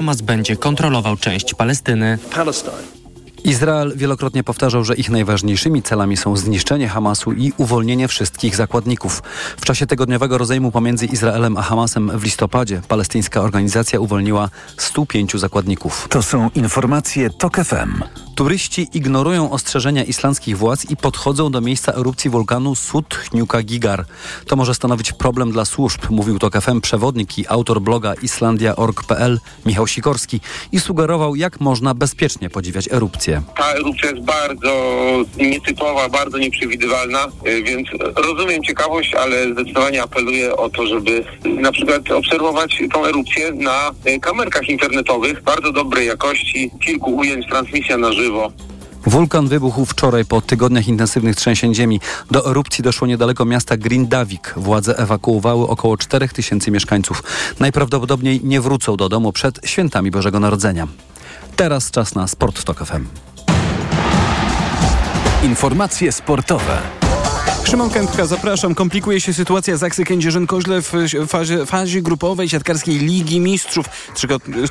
Hamas będzie kontrolował część Palestyny. Izrael wielokrotnie powtarzał, że ich najważniejszymi celami są zniszczenie Hamasu i uwolnienie wszystkich zakładników. W czasie tygodniowego rozejmu pomiędzy Izraelem a Hamasem w listopadzie palestyńska organizacja uwolniła 105 zakładników. To są informacje TOK FM. Turyści ignorują ostrzeżenia islandzkich władz i podchodzą do miejsca erupcji wulkanu Sutchniuka Gigar. To może stanowić problem dla służb, mówił to FM przewodnik i autor bloga islandia.org.pl Michał Sikorski i sugerował, jak można bezpiecznie podziwiać erupcję. Ta erupcja jest bardzo nietypowa, bardzo nieprzewidywalna, y, więc rozumiem ciekawość, ale zdecydowanie apeluję o to, żeby na przykład obserwować tą erupcję na y, kamerkach internetowych bardzo dobrej jakości, kilku ujęć, transmisja na żywo. Wulkan wybuchł wczoraj po tygodniach intensywnych trzęsień ziemi. Do erupcji doszło niedaleko miasta Grindavik. Władze ewakuowały około 4 tysięcy mieszkańców. Najprawdopodobniej nie wrócą do domu przed świętami Bożego Narodzenia. Teraz czas na Sport w TOK FM. Informacje sportowe. Szymon Kępka, zapraszam. Komplikuje się sytuacja Zaksy Kędzierzyn-Koźle w fazie, fazie grupowej siatkarskiej Ligi Mistrzów.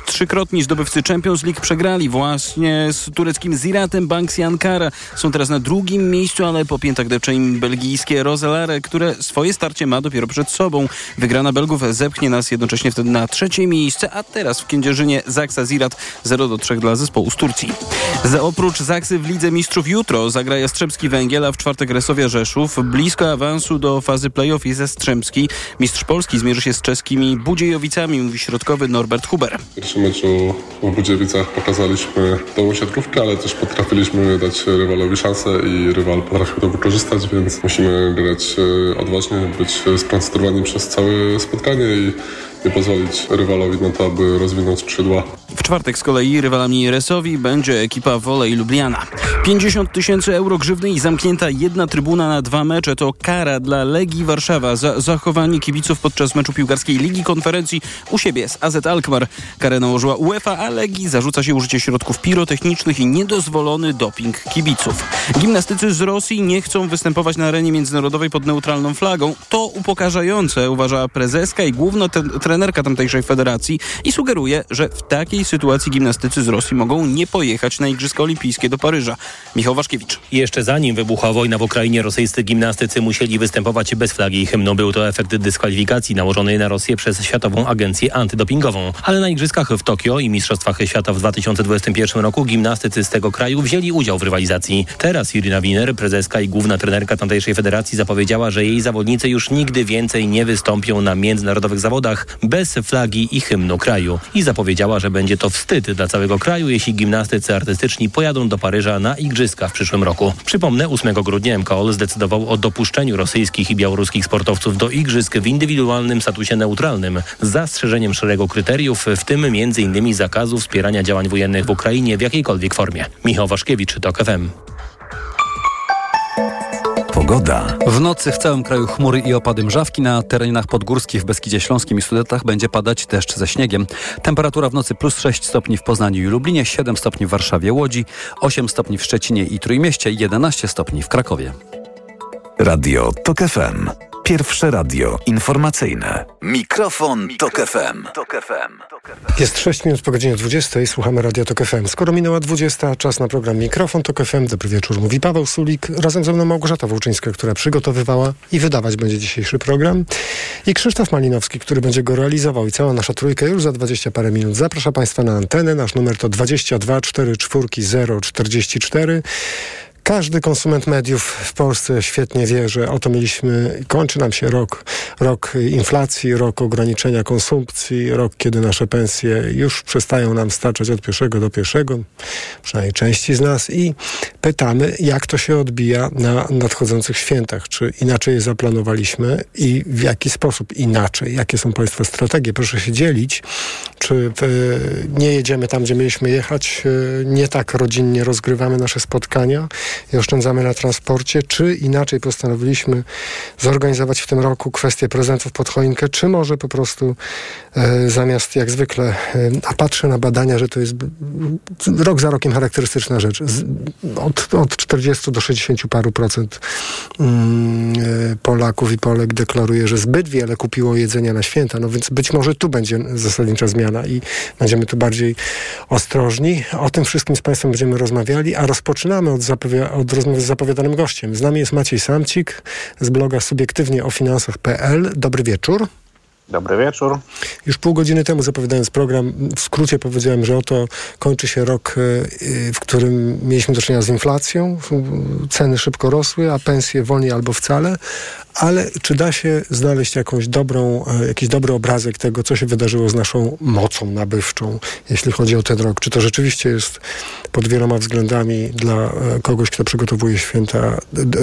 Trzykrotni zdobywcy Champions League przegrali właśnie z tureckim Ziratem Banksi Ankara. Są teraz na drugim miejscu, ale po piętach depcze im belgijskie Roselare, które swoje starcie ma dopiero przed sobą. Wygrana Belgów zepchnie nas jednocześnie wtedy na trzecie miejsce, a teraz w Kędzierzynie Zaksa Zirat 0 do 3 dla zespołu z Turcji. Za oprócz Zaksy w Lidze Mistrzów jutro zagra Jastrzębski Węgiel, a w czwartek Resowia Rzeszów. Blisko awansu do fazy playoff jest Jastrzębski. Mistrz Polski zmierzy się z czeskimi Budziejowicami, mówi środkowy Norbert Huber. W pierwszym meczu w Budziejowicach pokazaliśmy dobrą siatkówkę, ale też potrafiliśmy dać rywalowi szansę i rywal potrafił to wykorzystać, więc musimy grać e, odważnie, być skoncentrowani przez całe spotkanie i nie pozwolić rywalowi na to, aby rozwinął skrzydła. W czwartek z kolei rywalami Resowi będzie ekipa Wolej Lubliana. 50 tysięcy euro grzywny i zamknięta jedna trybuna na dwa mecze to kara dla Legii Warszawa za zachowanie kibiców podczas meczu piłkarskiej Ligi Konferencji u siebie z AZ Alkmaar. Karę nałożyła UEFA, a Legii zarzuca się użycie środków pirotechnicznych i niedozwolony doping kibiców. Gimnastycy z Rosji nie chcą występować na arenie międzynarodowej pod neutralną flagą. To upokarzające, uważa prezeska i główna trenerka tamtejszej federacji i sugeruje, że w takiej sytuacji gimnastycy z Rosji mogą nie pojechać na Igrzyska Olimpijskie do Paryża. Michał Waszkiewicz. Jeszcze zanim wybuchła wojna w Ukrainie, rosyjscy gimnastycy musieli występować bez flagi i hymnu. Był to efekt dyskwalifikacji nałożonej na Rosję przez Światową Agencję Antydopingową. Ale na Igrzyskach w Tokio i Mistrzostwach Świata w 2021 roku gimnastycy z tego kraju wzięli udział w rywalizacji. Teraz Irina Winer, prezeska i główna trenerka tamtejszej federacji zapowiedziała, że jej zawodnicy już nigdy więcej nie wystąpią na międzynarodowych zawodach bez flagi i hymnu kraju. I zapowiedziała, że będzie to wstyd dla całego kraju, jeśli gimnastycy artystyczni pojadą do Paryża na Igrzyska w przyszłym roku. Przypomnę, 8 grudnia MKOL zdecydował o dopuszczeniu rosyjskich i białoruskich sportowców do Igrzysk w indywidualnym statusie neutralnym z zastrzeżeniem szeregu kryteriów, w tym m.in. zakazu wspierania działań wojennych w Ukrainie w jakiejkolwiek formie. Michał Waszkiewicz, TOK FM. Pogoda. W nocy w całym kraju chmury i opady mrzawki. Na terenach podgórskich w Beskidzie Śląskim i Sudetach będzie padać deszcz ze śniegiem. Temperatura w nocy plus 6 stopni w Poznaniu i Lublinie, 7 stopni w Warszawie, Łodzi, 8 stopni w Szczecinie i Trójmieście, 11 stopni w Krakowie. Radio TOK FM. Pierwsze radio informacyjne. Mikrofon, Mikrofon Tok FM. FM. Jest 6 minut po godzinie 20 i słuchamy Radio Tok FM. Skoro minęła 20, czas na program Mikrofon Tok FM. Dobry wieczór, mówi Paweł Sulik. Razem ze mną Małgorzata Włóczyńska, która przygotowywała i wydawać będzie dzisiejszy program. I Krzysztof Malinowski, który będzie go realizował. I cała nasza trójka już za 20 parę minut. Zapraszam Państwa na antenę. Nasz numer to 22 44 044. Każdy konsument mediów w Polsce świetnie wie, że oto mieliśmy, kończy nam się rok, rok inflacji, rok ograniczenia konsumpcji, rok, kiedy nasze pensje już przestają nam starczać od pierwszego do pierwszego, przynajmniej części z nas i pytamy, jak to się odbija na nadchodzących świętach, czy inaczej je zaplanowaliśmy i w jaki sposób inaczej, jakie są Państwa strategie. Proszę się dzielić, czy nie jedziemy tam, gdzie mieliśmy jechać, nie tak rodzinnie rozgrywamy nasze spotkania, i oszczędzamy na transporcie, czy inaczej postanowiliśmy zorganizować w tym roku kwestię prezentów pod choinkę, czy może po prostu e, zamiast jak zwykle, e, a patrzę na badania, że to jest rok za rokiem charakterystyczna rzecz. Z, od, od 40 do 60 paru procent mm, e, Polaków i Polek deklaruje, że zbyt wiele kupiło jedzenia na święta, no więc być może tu będzie zasadnicza zmiana i będziemy tu bardziej ostrożni. O tym wszystkim z Państwem będziemy rozmawiali, a rozpoczynamy od, od rozmowy z zapowiadanym gościem. Z nami jest Maciej Samcik z bloga subiektywnie o finansach.pl. Dobry wieczór. Dobry wieczór. Już pół godziny temu zapowiadając program, w skrócie powiedziałem, że oto kończy się rok, e, w którym mieliśmy do czynienia z inflacją. Ceny szybko rosły, a pensje wolniej albo wcale. Ale czy da się znaleźć jakąś dobrą, e, jakiś dobry obrazek tego, co się wydarzyło z naszą mocą nabywczą, jeśli chodzi o ten rok? Czy to rzeczywiście jest pod wieloma względami dla e, kogoś, kto przygotowuje święta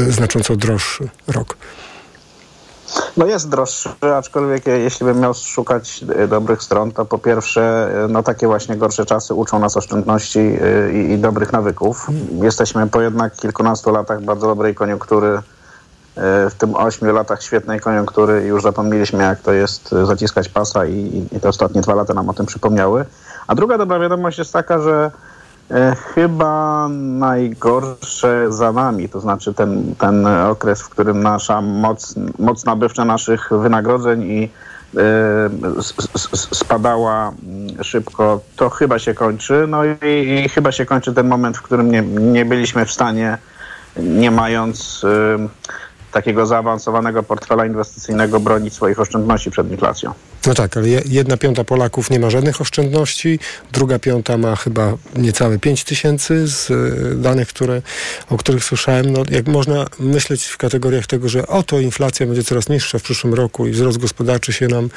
znacząco droższy rok? No jest droższy, aczkolwiek jeśli bym miał szukać e, dobrych stron, to po pierwsze, e, no takie właśnie gorsze czasy uczą nas oszczędności e, i, i dobrych nawyków. Jesteśmy po jednak kilkunastu latach bardzo dobrej koniunktury, w tym ośmiu latach świetnej koniunktury i już zapomnieliśmy, jak to jest zaciskać pasa i, i te ostatnie dwa lata nam o tym przypomniały. A druga dobra wiadomość jest taka, że chyba najgorsze za nami, to znaczy ten, ten okres, w którym nasza moc, moc nabywcza naszych wynagrodzeń i e, spadała mm, szybko, to chyba się kończy. No i, i, chyba się kończy ten moment, w którym nie, nie byliśmy w stanie, nie mając takiego zaawansowanego portfela inwestycyjnego bronić swoich oszczędności przed inflacją. No tak, ale jedna piąta Polaków nie ma żadnych oszczędności, druga piąta ma chyba niecałe 5 tysięcy z e, danych, które, o których słyszałem. No, jak można myśleć w kategoriach tego, że oto inflacja będzie coraz niższa w przyszłym roku i wzrost gospodarczy się nam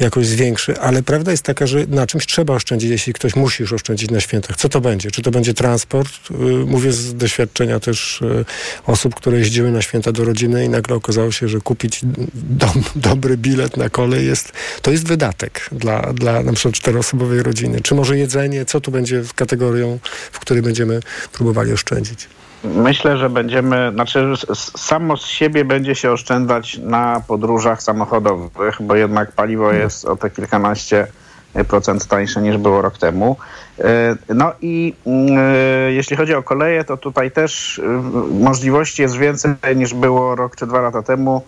jakoś zwiększy, ale prawda jest taka, że na czymś trzeba oszczędzić, jeśli ktoś musi już oszczędzić na świętach. Co to będzie? Czy to będzie transport? Y, mówię z doświadczenia też y, osób, które jeździły na święta do rodziny i nagle okazało się, że kupić do, dobry bilet na kolej jest to jest wydatek dla, dla na przykład czteroosobowej rodziny. Czy może jedzenie, co tu będzie kategorią, w której będziemy próbowali oszczędzić? Myślę, że będziemy, znaczy samo z siebie będzie się oszczędzać na podróżach samochodowych, bo jednak paliwo mhm. jest o te kilkanaście procent tańsze niż było rok temu. E, no i e, jeśli chodzi o koleje, to tutaj też e, możliwości jest więcej niż było rok czy dwa lata temu.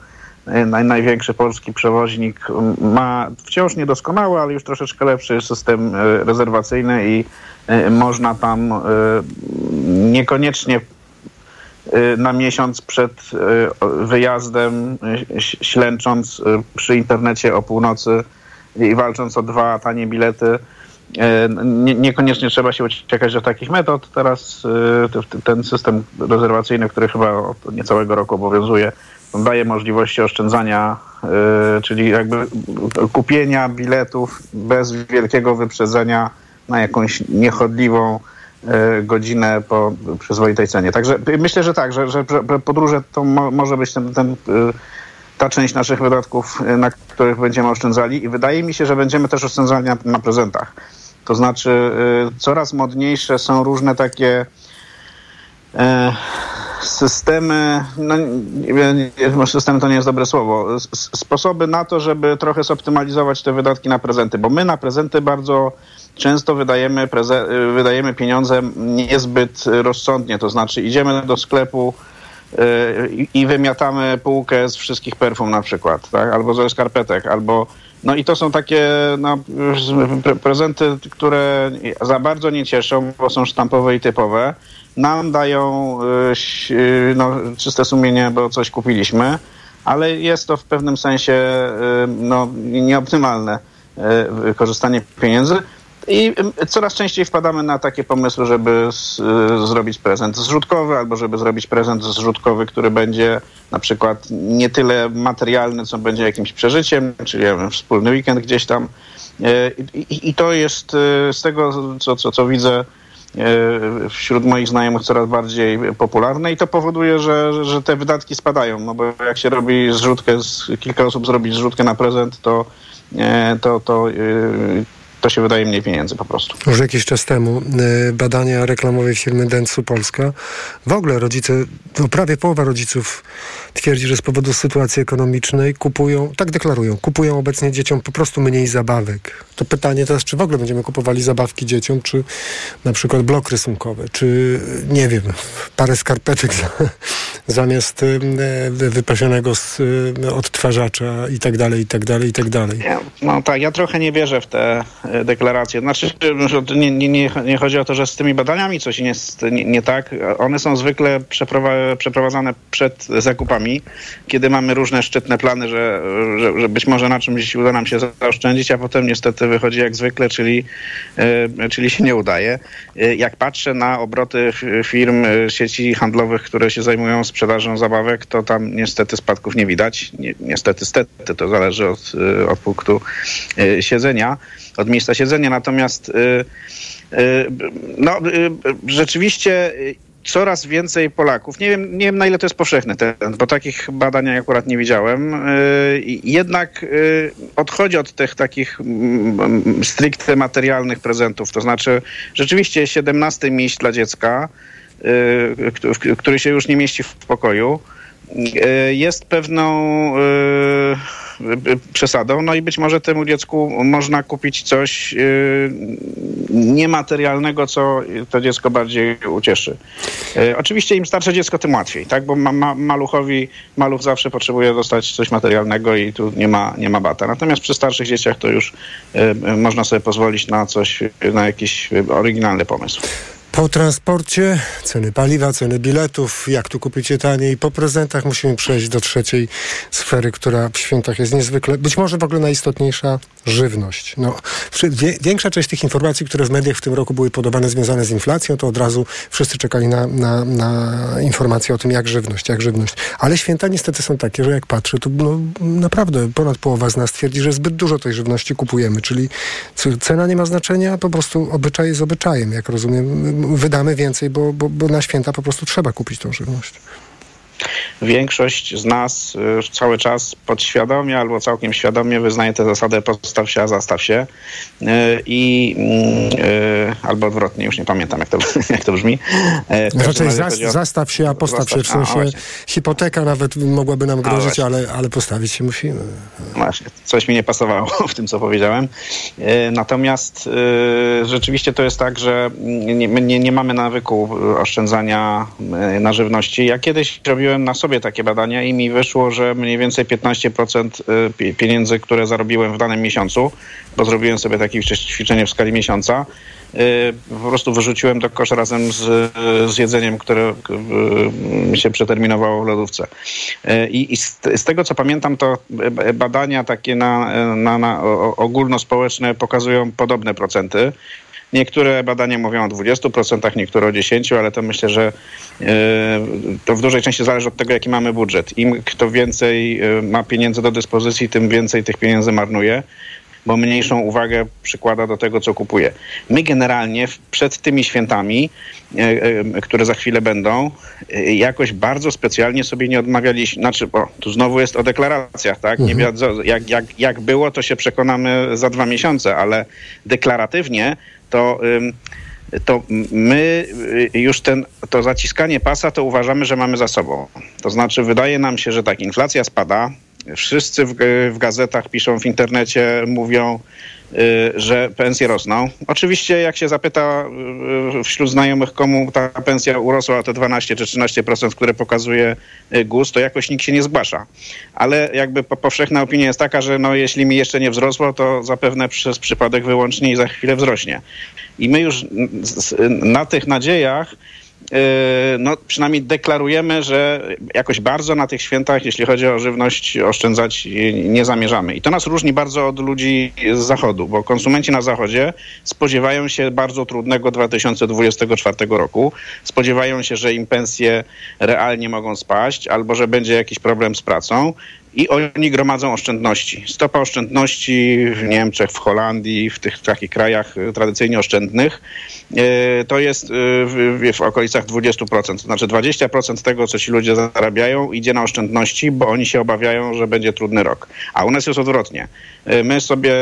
Naj, największy polski przewoźnik ma wciąż niedoskonały, ale już troszeczkę lepszy system e, rezerwacyjny i e, można tam e, niekoniecznie na miesiąc przed wyjazdem, ślęcząc przy internecie o północy i walcząc o dwa tanie bilety, niekoniecznie trzeba się uciekać do takich metod. Teraz ten system rezerwacyjny, który chyba od niecałego roku obowiązuje, daje możliwości oszczędzania, y, czyli jakby kupienia biletów bez wielkiego wyprzedzenia na jakąś niechodliwą y, godzinę po przyzwoitej cenie. Także myślę, że tak, że, że podróże to mo, może być ten, ten, y, ta część naszych wydatków, na których będziemy oszczędzali i wydaje mi się, że będziemy też oszczędzali na, na prezentach. To znaczy coraz modniejsze są różne takie systemy, no może systemy to nie jest dobre słowo, sposoby na to, żeby trochę zoptymalizować te wydatki na prezenty, bo my na prezenty bardzo często wydajemy, wydajemy pieniądze niezbyt rozsądnie, to znaczy idziemy do sklepu y, i wymiatamy półkę z wszystkich perfum na przykład, tak? albo ze skarpetek, albo no i to są takie no, prezenty, które za bardzo nie cieszą, bo są sztampowe i typowe nam dają y, y, no, czyste sumienie, bo coś kupiliśmy, ale jest to w pewnym sensie y, no, nieoptymalne korzystanie pieniędzy. I coraz częściej wpadamy na takie pomysły, żeby z, zrobić prezent zrzutkowy, albo żeby zrobić prezent zrzutkowy, który będzie na przykład nie tyle materialny, co będzie jakimś przeżyciem, czyli ja wiem, wspólny weekend gdzieś tam. I, to jest z tego, co, co, co widzę, wśród moich znajomych coraz bardziej popularne i to powoduje, że, że te wydatki spadają, no bo jak się robi zrzutkę, kilka osób zrobi zrzutkę na prezent, to, e, to, to e, to się wydaje mniej pieniędzy po prostu. Już jakiś czas temu badania reklamowej firmy Dentsu Polska. W ogóle rodzice, no prawie połowa rodziców twierdzi, że z powodu sytuacji ekonomicznej kupują, tak deklarują, kupują obecnie dzieciom po prostu mniej zabawek. To pytanie teraz, czy w ogóle będziemy kupowali zabawki dzieciom, czy na przykład blok rysunkowy, czy nie wiem, parę skarpetek za, zamiast y, wypasionego z y, odtwarzacza i tak dalej, i tak dalej, i tak dalej. No tak, ja trochę nie wierzę w te y, deklaracje. Znaczy, nie, nie, nie chodzi o to, że z tymi badaniami coś jest nie, nie tak. One są zwykle przeprowa- przeprowadzane przed zakupami, kiedy mamy różne szczytne plany, że, że, że być może na czymś uda nam się zaoszczędzić, a potem niestety wychodzi jak zwykle, czyli, y, czyli się nie udaje. Y, jak patrzę na obroty firm, y, sieci handlowych, które się zajmują sprzedażą zabawek, to tam niestety spadków nie widać. Nie, niestety, stety, to zależy od, od punktu siedzenia, od miejsca siedzenia. Natomiast no, rzeczywiście coraz więcej Polaków, nie wiem, nie wiem na ile to jest powszechny ten, bo takich badań akurat nie widziałem, y, jednak y, odchodzi od tych takich mm, stricte materialnych prezentów. To znaczy rzeczywiście 17 miś dla dziecka, y, który się już nie mieści w pokoju, jest pewną y, y, przesadą, no i być może temu dziecku można kupić coś niematerialnego, co to dziecko bardziej ucieszy. Oczywiście im starsze dziecko, tym łatwiej, tak? Bo ma, ma, maluchowi, maluch zawsze potrzebuje dostać coś materialnego i tu nie ma, nie ma bata. Natomiast przy starszych dzieciach to już można sobie pozwolić na coś, na jakiś oryginalny pomysł. Po transporcie, ceny paliwa, ceny biletów, jak tu kupić je taniej. Po prezentach musimy przejść do trzeciej sfery, która w świętach jest niezwykle, być może w ogóle najistotniejsza, żywność. No, większa część tych informacji, które w mediach w tym roku były podawane związane z inflacją, to od razu wszyscy czekali na, na, na informacje o tym, jak żywność, jak żywność. Ale święta niestety są takie, że jak patrzę, to no, naprawdę ponad połowa z nas twierdzi, że zbyt dużo tej żywności kupujemy, czyli cena nie ma znaczenia, po prostu obyczaj jest obyczajem, jak rozumiem. Wydamy więcej, bo, bo, bo na święta po prostu trzeba kupić tą żywność. Większość z nas y, cały czas podświadomie albo całkiem świadomie wyznaje tę zasadę postaw się, a zastaw się. Y, I mm, y, albo odwrotnie, już nie pamiętam jak to, jak to brzmi. Każdym Raczej zas, o- zastaw się, a postaw się, w a, sensie właśnie. hipoteka nawet mogłaby nam grozić, ale, ale postawić się musimy. Właśnie, coś mi nie pasowało w tym, co powiedziałem. E, Natomiast e, rzeczywiście to jest tak, że nie, nie, nie mamy nawyku e, oszczędzania e, na żywności. Ja kiedyś robiłem na sobie takie badania i mi wyszło, że mniej więcej 15% e, pi- pieniędzy, które zarobiłem w danym miesiącu, bo zrobiłem sobie takie ćwi- ćwiczenie w skali miesiąca, e, po prostu wyrzuciłem do kosza razem z, z jedzeniem, które mi się przeterminowało w lodówce. I, i z, z tego, co pamiętam, to badania takie na, na, na ogólnospołeczne pokazują podobne procenty. Niektóre badania mówią o 20%, niektóre o 10%, ale to myślę, że e, to w dużej części zależy od tego, jaki mamy budżet. Im kto więcej e, ma pieniędzy do dyspozycji, tym więcej tych pieniędzy marnuje bo mniejszą uwagę przykłada do tego, co kupuje. My generalnie przed tymi świętami, e, które za chwilę będą, jakoś bardzo specjalnie sobie nie odmawialiśmy. Znaczy, o, tu znowu jest o deklaracjach, tak? Nie wiadomo, jak, jak, jak było, to się przekonamy za dwa miesiące, ale deklaratywnie to. to my y, już ten, to zaciskanie pasa to uważamy, że mamy za sobą. To znaczy wydaje nam się, że tak, inflacja spada, wszyscy w, w gazetach piszą, w internecie mówią, y, że pensje rosną. Oczywiście jak się zapyta y, wśród znajomych, komu ta pensja urosła te 12 czy 13%, które pokazuje y, GUS, to jakoś nikt się nie zgłasza. Ale jakby po- powszechna opinia jest taka, że no, jeśli mi jeszcze nie wzrosło, to zapewne przez przypadek wyłącznie i za chwilę wzrośnie. I my już na tych nadziejach no, przynajmniej deklarujemy, że jakoś bardzo na tych świętach, jeśli chodzi o żywność, oszczędzać nie zamierzamy. I to nas różni bardzo od ludzi z zachodu, bo konsumenci na zachodzie spodziewają się bardzo trudnego 2024 roku. Spodziewają się, że im pensje realnie mogą spaść, albo że będzie jakiś problem z pracą. I oni gromadzą oszczędności. Stopa oszczędności w Niemczech, w Holandii, w tych takich krajach e, tradycyjnie oszczędnych, e, to jest e, w, w, okolicach 20%. To znaczy 20% tego, co ci ludzie zarabiają, idzie na oszczędności, bo oni się obawiają, że będzie trudny rok. A u nas jest odwrotnie. My sobie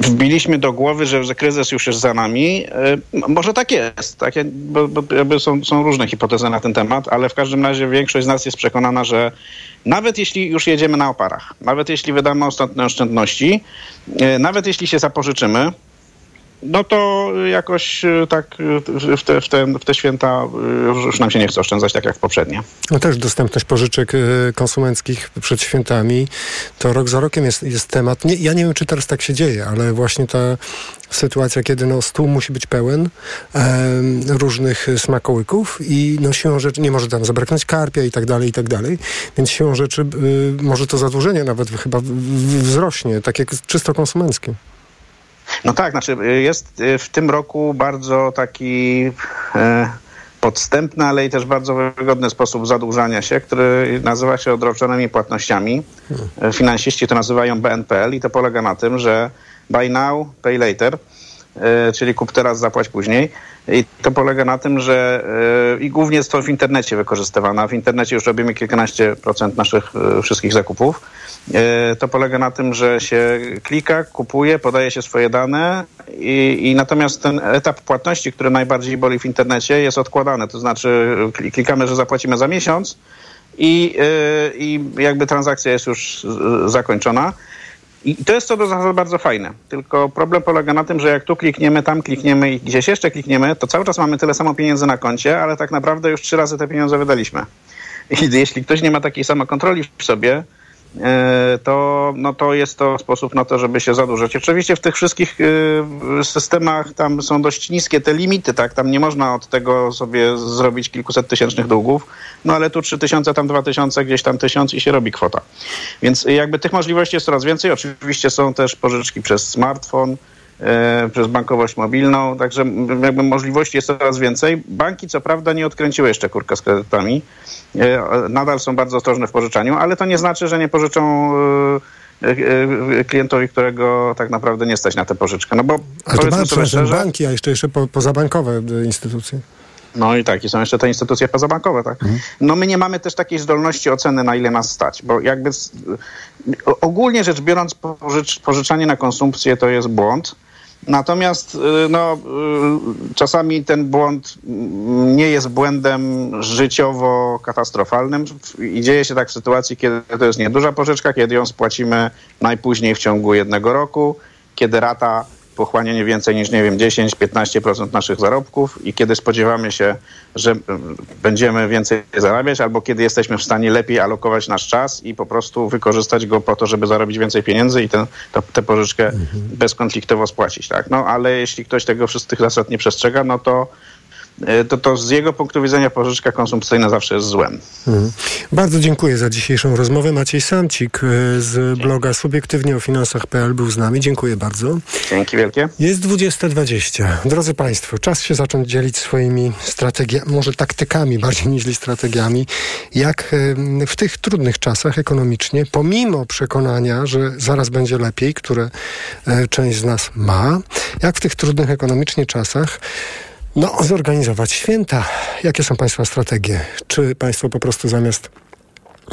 wbiliśmy do głowy, że, że kryzys już jest za nami. Może tak jest, tak, bo, bo są, są różne hipotezy na ten temat, ale w każdym razie większość z nas jest przekonana, że nawet jeśli już jedziemy na oparach, nawet jeśli wydamy ostatnie oszczędności, nawet jeśli się zapożyczymy, no to jakoś e, tak e, w te, w, te, w te święta e, już nam się nie chce oszczędzać tak jak w poprzednie. No też dostępność pożyczek konsumenckich przed świętami to rok za rokiem jest, jest temat. Nie, ja nie wiem, czy teraz tak się dzieje, ale właśnie ta sytuacja, kiedy no, stół musi być pełen różnych smakołyków i no, siłą rzeczy nie może tam zabraknąć karpia i tak dalej, i tak dalej. Więc siłą rzeczy y, może to zadłużenie nawet chyba wzrośnie, tak jak czysto konsumenckie. No tak, znaczy jest y, w tym roku bardzo taki e, podstępny, ale i też bardzo wygodny sposób zadłużania się, który nazywa się odroczonymi płatnościami. Hmm. Finansiści to nazywają BNPL i to polega na tym, że buy now, pay later, e, czyli kup teraz, zapłać później. I to polega na tym, że e, i głównie jest to w internecie wykorzystywane. W internecie już robimy kilkanaście procent naszych wszystkich zakupów. E, to polega na tym, że się klika, kupuje, podaje się swoje dane i, i, natomiast ten etap płatności, który najbardziej boli w internecie jest odkładany. To znaczy klikamy, że zapłacimy za miesiąc i, e, i jakby transakcja jest już zakończona. I to jest co do zasady bardzo fajne. Tylko problem polega na tym, że jak tu klikniemy, tam klikniemy i gdzieś jeszcze klikniemy, to cały czas mamy tyle samo pieniędzy na koncie, ale tak naprawdę już trzy razy te pieniądze wydaliśmy. I jeśli ktoś nie ma takiej samokontroli w sobie, to, no to jest to sposób na to, żeby się zadłużać. Oczywiście w tych wszystkich e, systemach tam są dość niskie te limity, tak? Tam nie można od tego sobie zrobić kilkuset tysięcznych długów, no ale tu trzy tysiące, tam dwa tysiące, gdzieś tam tysiąc i się robi kwota. Więc jakby tych możliwości jest coraz więcej. Oczywiście są też pożyczki przez smartfon, E, przez bankowość mobilną, także jakby możliwości jest coraz więcej. Banki co prawda nie odkręciły jeszcze kurka z kredytami, e, nadal są bardzo ostrożne w pożyczaniu, ale to nie znaczy, że nie pożyczą e, klientowi, którego tak naprawdę nie stać na tę pożyczkę. No bo a to szczerze, banki, a jeszcze, jeszcze po, pozabankowe instytucje. No i tak, i są jeszcze te instytucje pozabankowe, tak. Mhm. No my nie mamy też takiej zdolności oceny, na ile nas stać, bo jakby ogólnie rzecz biorąc pożycz, pożyczanie na konsumpcję to jest błąd, Natomiast y, no, y, czasami ten błąd nie jest błędem życiowo katastrofalnym i dzieje się tak w sytuacji, kiedy to jest nieduża pożyczka, kiedy ją spłacimy najpóźniej w ciągu jednego roku, kiedy rata pochłania nie więcej niż, nie wiem, 10-15% naszych zarobków i kiedy spodziewamy się, że mm, będziemy więcej zarabiać, albo kiedy jesteśmy w stanie lepiej alokować nasz czas i po prostu wykorzystać go po to, żeby zarobić więcej pieniędzy i tę pożyczkę mhm. bezkonfliktowo spłacić, tak? No, ale jeśli ktoś tego wszystkich zasad nie przestrzega, no to to, to z jego punktu widzenia pożyczka konsumpcyjna zawsze jest złem. Mhm. Bardzo dziękuję za dzisiejszą rozmowę. Maciej Samcik e, z bloga subiektywnie o finansach.pl był z nami. Dziękuję bardzo. Dzięki wielkie. Jest 20.20. Drodzy Państwo, czas się zacząć dzielić swoimi strategiami, może taktykami bardziej niż strategiami, jak e, w tych trudnych czasach ekonomicznie, pomimo przekonania, że zaraz będzie lepiej, które część z nas ma, jak w tych trudnych ekonomicznie czasach no, zorganizować święta. Jakie są Państwa strategie? Czy Państwo po prostu zamiast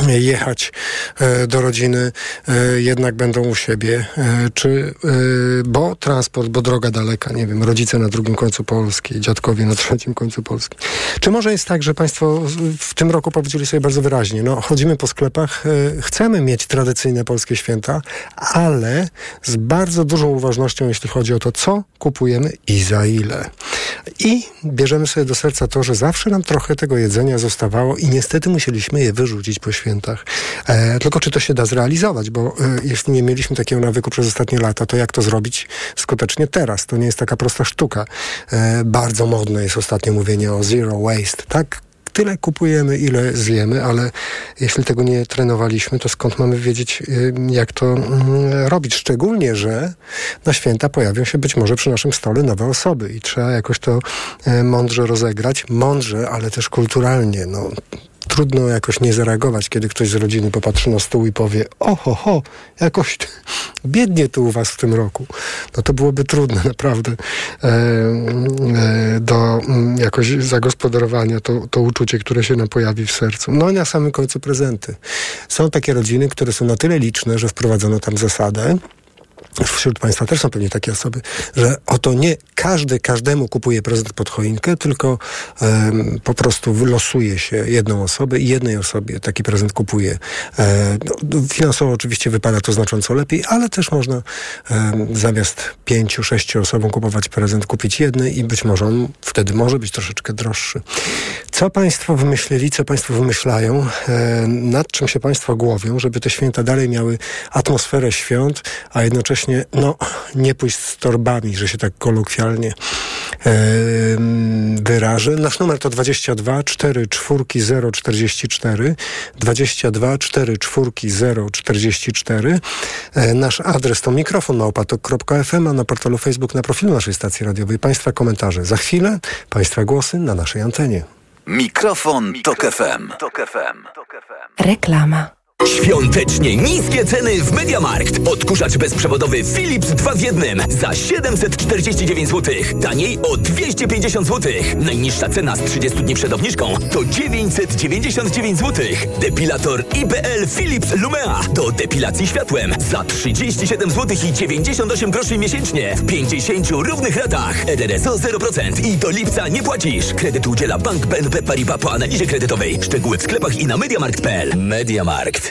jechać e, do rodziny, e, jednak będą u siebie, e, czy, bo transport, bo droga daleka, nie wiem, rodzice na drugim końcu Polski, dziadkowie na trzecim końcu Polski. Czy może jest tak, że Państwo w tym roku powiedzieli sobie bardzo wyraźnie, no chodzimy po sklepach, chcemy mieć tradycyjne polskie święta, ale z bardzo dużą uważnością, jeśli chodzi o to, co kupujemy i za ile. I bierzemy sobie do serca to, że zawsze nam trochę tego jedzenia zostawało i niestety musieliśmy je wyrzucić po świętach. E, tylko czy to się da zrealizować, bo e, jeśli nie mieliśmy takiego nawyku przez ostatnie lata, to jak to zrobić skutecznie teraz? To nie jest taka prosta sztuka. E, bardzo modne jest ostatnio mówienie o zero waste. Tak, tyle kupujemy, ile zjemy, ale jeśli tego nie trenowaliśmy, to skąd mamy wiedzieć, y, jak to mm, robić? Szczególnie, że na święta pojawią się być może przy naszym stole nowe osoby i trzeba jakoś to y, mądrze rozegrać. Mądrze, ale też kulturalnie. No, trudno jakoś nie zareagować, kiedy ktoś z rodziny popatrzy na stół i powie oho, ho, jakoś biednie tu u was w tym roku. No to byłoby trudne naprawdę e, e, do mm, jakoś zagospodarowania to, to uczucie, które się nam pojawi w sercu. No i na samym końcu prezenty. Są takie rodziny, które są na tyle liczne, że wprowadzono tam zasadę, wśród Państwa też są pewnie takie osoby, że oto nie każdy każdemu kupuje prezent pod choinkę, tylko um, po prostu wylosuje się jedną osobę i jednej osobie taki prezent kupuje. E, no, finansowo oczywiście wypada to znacząco lepiej, ale też można um, zamiast pięciu, sześciu osobom kupować prezent, kupić jednej i być może on wtedy może być troszeczkę droższy. Co Państwo wymyślili, co Państwo wymyślają, e, nad czym się Państwo głowią, żeby te święta dalej miały atmosferę świąt, a jednocześnie no, nie pójść z torbami, że się tak kolokwialnie e, wyrażę. Nasz numer to 22 4 4 0 44 22 4 4 0 44 e, Nasz adres to mikrofon małpatok.fm, a na portalu Facebook na profilu naszej stacji radiowej Państwa komentarze. Za chwilę Państwa głosy na naszej antenie. Mikrofon, Tok FM. Reklama. Świątecznie niskie ceny w Mediamarkt. Odkurzacz bezprzewodowy Philips 2 w 1 za 749 zł. Taniej o 250 zł. Najniższa cena z 30 dni przed obniżką to 999 zł. Depilator IPL Philips Lumea do depilacji światłem za 37 zł i 98 groszy miesięcznie w 50 równych ratach. RRSO 0% i do lipca nie płacisz. Kredyt udziela Bank BNP Paribas po analizie kredytowej. Szczegóły w sklepach i na mediamarkt.pl. Mediamarkt.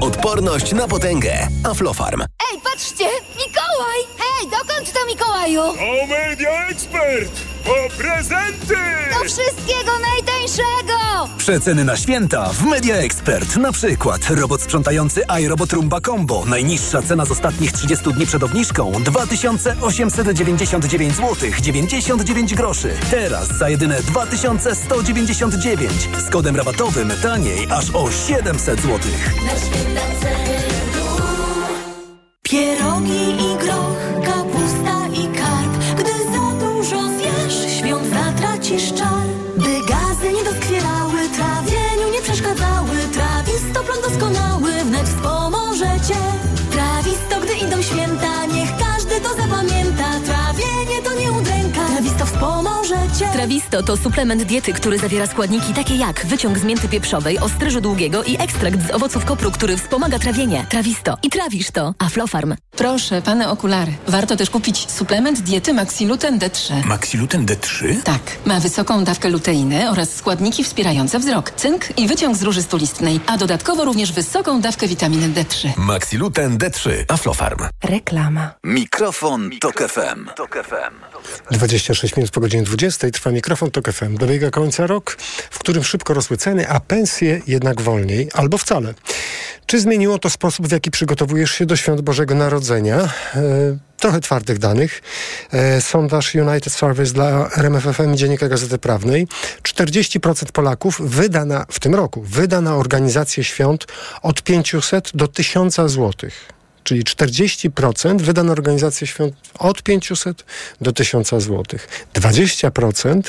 Odporność na potęgę. Aflofarm. Ej, patrzcie! Mikołaj! Hej, dokąd to Mikołaju? O Media Expert! Po prezenty! Do wszystkiego najtańszego! Przeceny na święta w Media Expert. Na przykład robot sprzątający iRobot Rumba Combo. Najniższa cena z ostatnich 30 dni przed obniżką 2899 zł 99 groszy. Teraz za jedyne 2199. Z kodem rabatowym taniej aż o 700 zł. Na święta Pierogi i groch, kapusta i karp. Gdy za dużo zjesz, świąt zatracisz czar. By gazy nie doskwierały, trawieniu nie przeszkadzały. Trawisto plan doskonały, wnet wspomożecie Trawisto, Trawisto to suplement diety, który zawiera składniki takie jak wyciąg z mięty pieprzowej, ostryżu długiego i ekstrakt z owoców kopru, który wspomaga trawienie. Trawisto. I trawisz to. Aflofarm. Proszę, pane okulary. Warto też kupić suplement diety Maxiluten D3. Maxiluten D3? Tak. Ma wysoką dawkę luteiny oraz składniki wspierające wzrok, cynk i wyciąg z róży stulistnej, a dodatkowo również wysoką dawkę witaminy D3. Maxiluten D3. Aflofarm. Reklama. Mikrofon, Tok FM. 26 minut po godzinie 20 trwa mikrofon TOK FM. Dobiega końca rok, w którym szybko rosły ceny, a pensje jednak wolniej albo wcale. Czy zmieniło to sposób, w jaki przygotowujesz się do świąt Bożego Narodzenia? E, trochę twardych danych. E, sondaż United Service dla RMFFM i Dziennika Gazety Prawnej. 40% Polaków wyda na, w tym roku wyda na organizację świąt od 500 do 1000 złotych czyli 40% wyda na organizację świąt od 500 do 1000 zł. 20%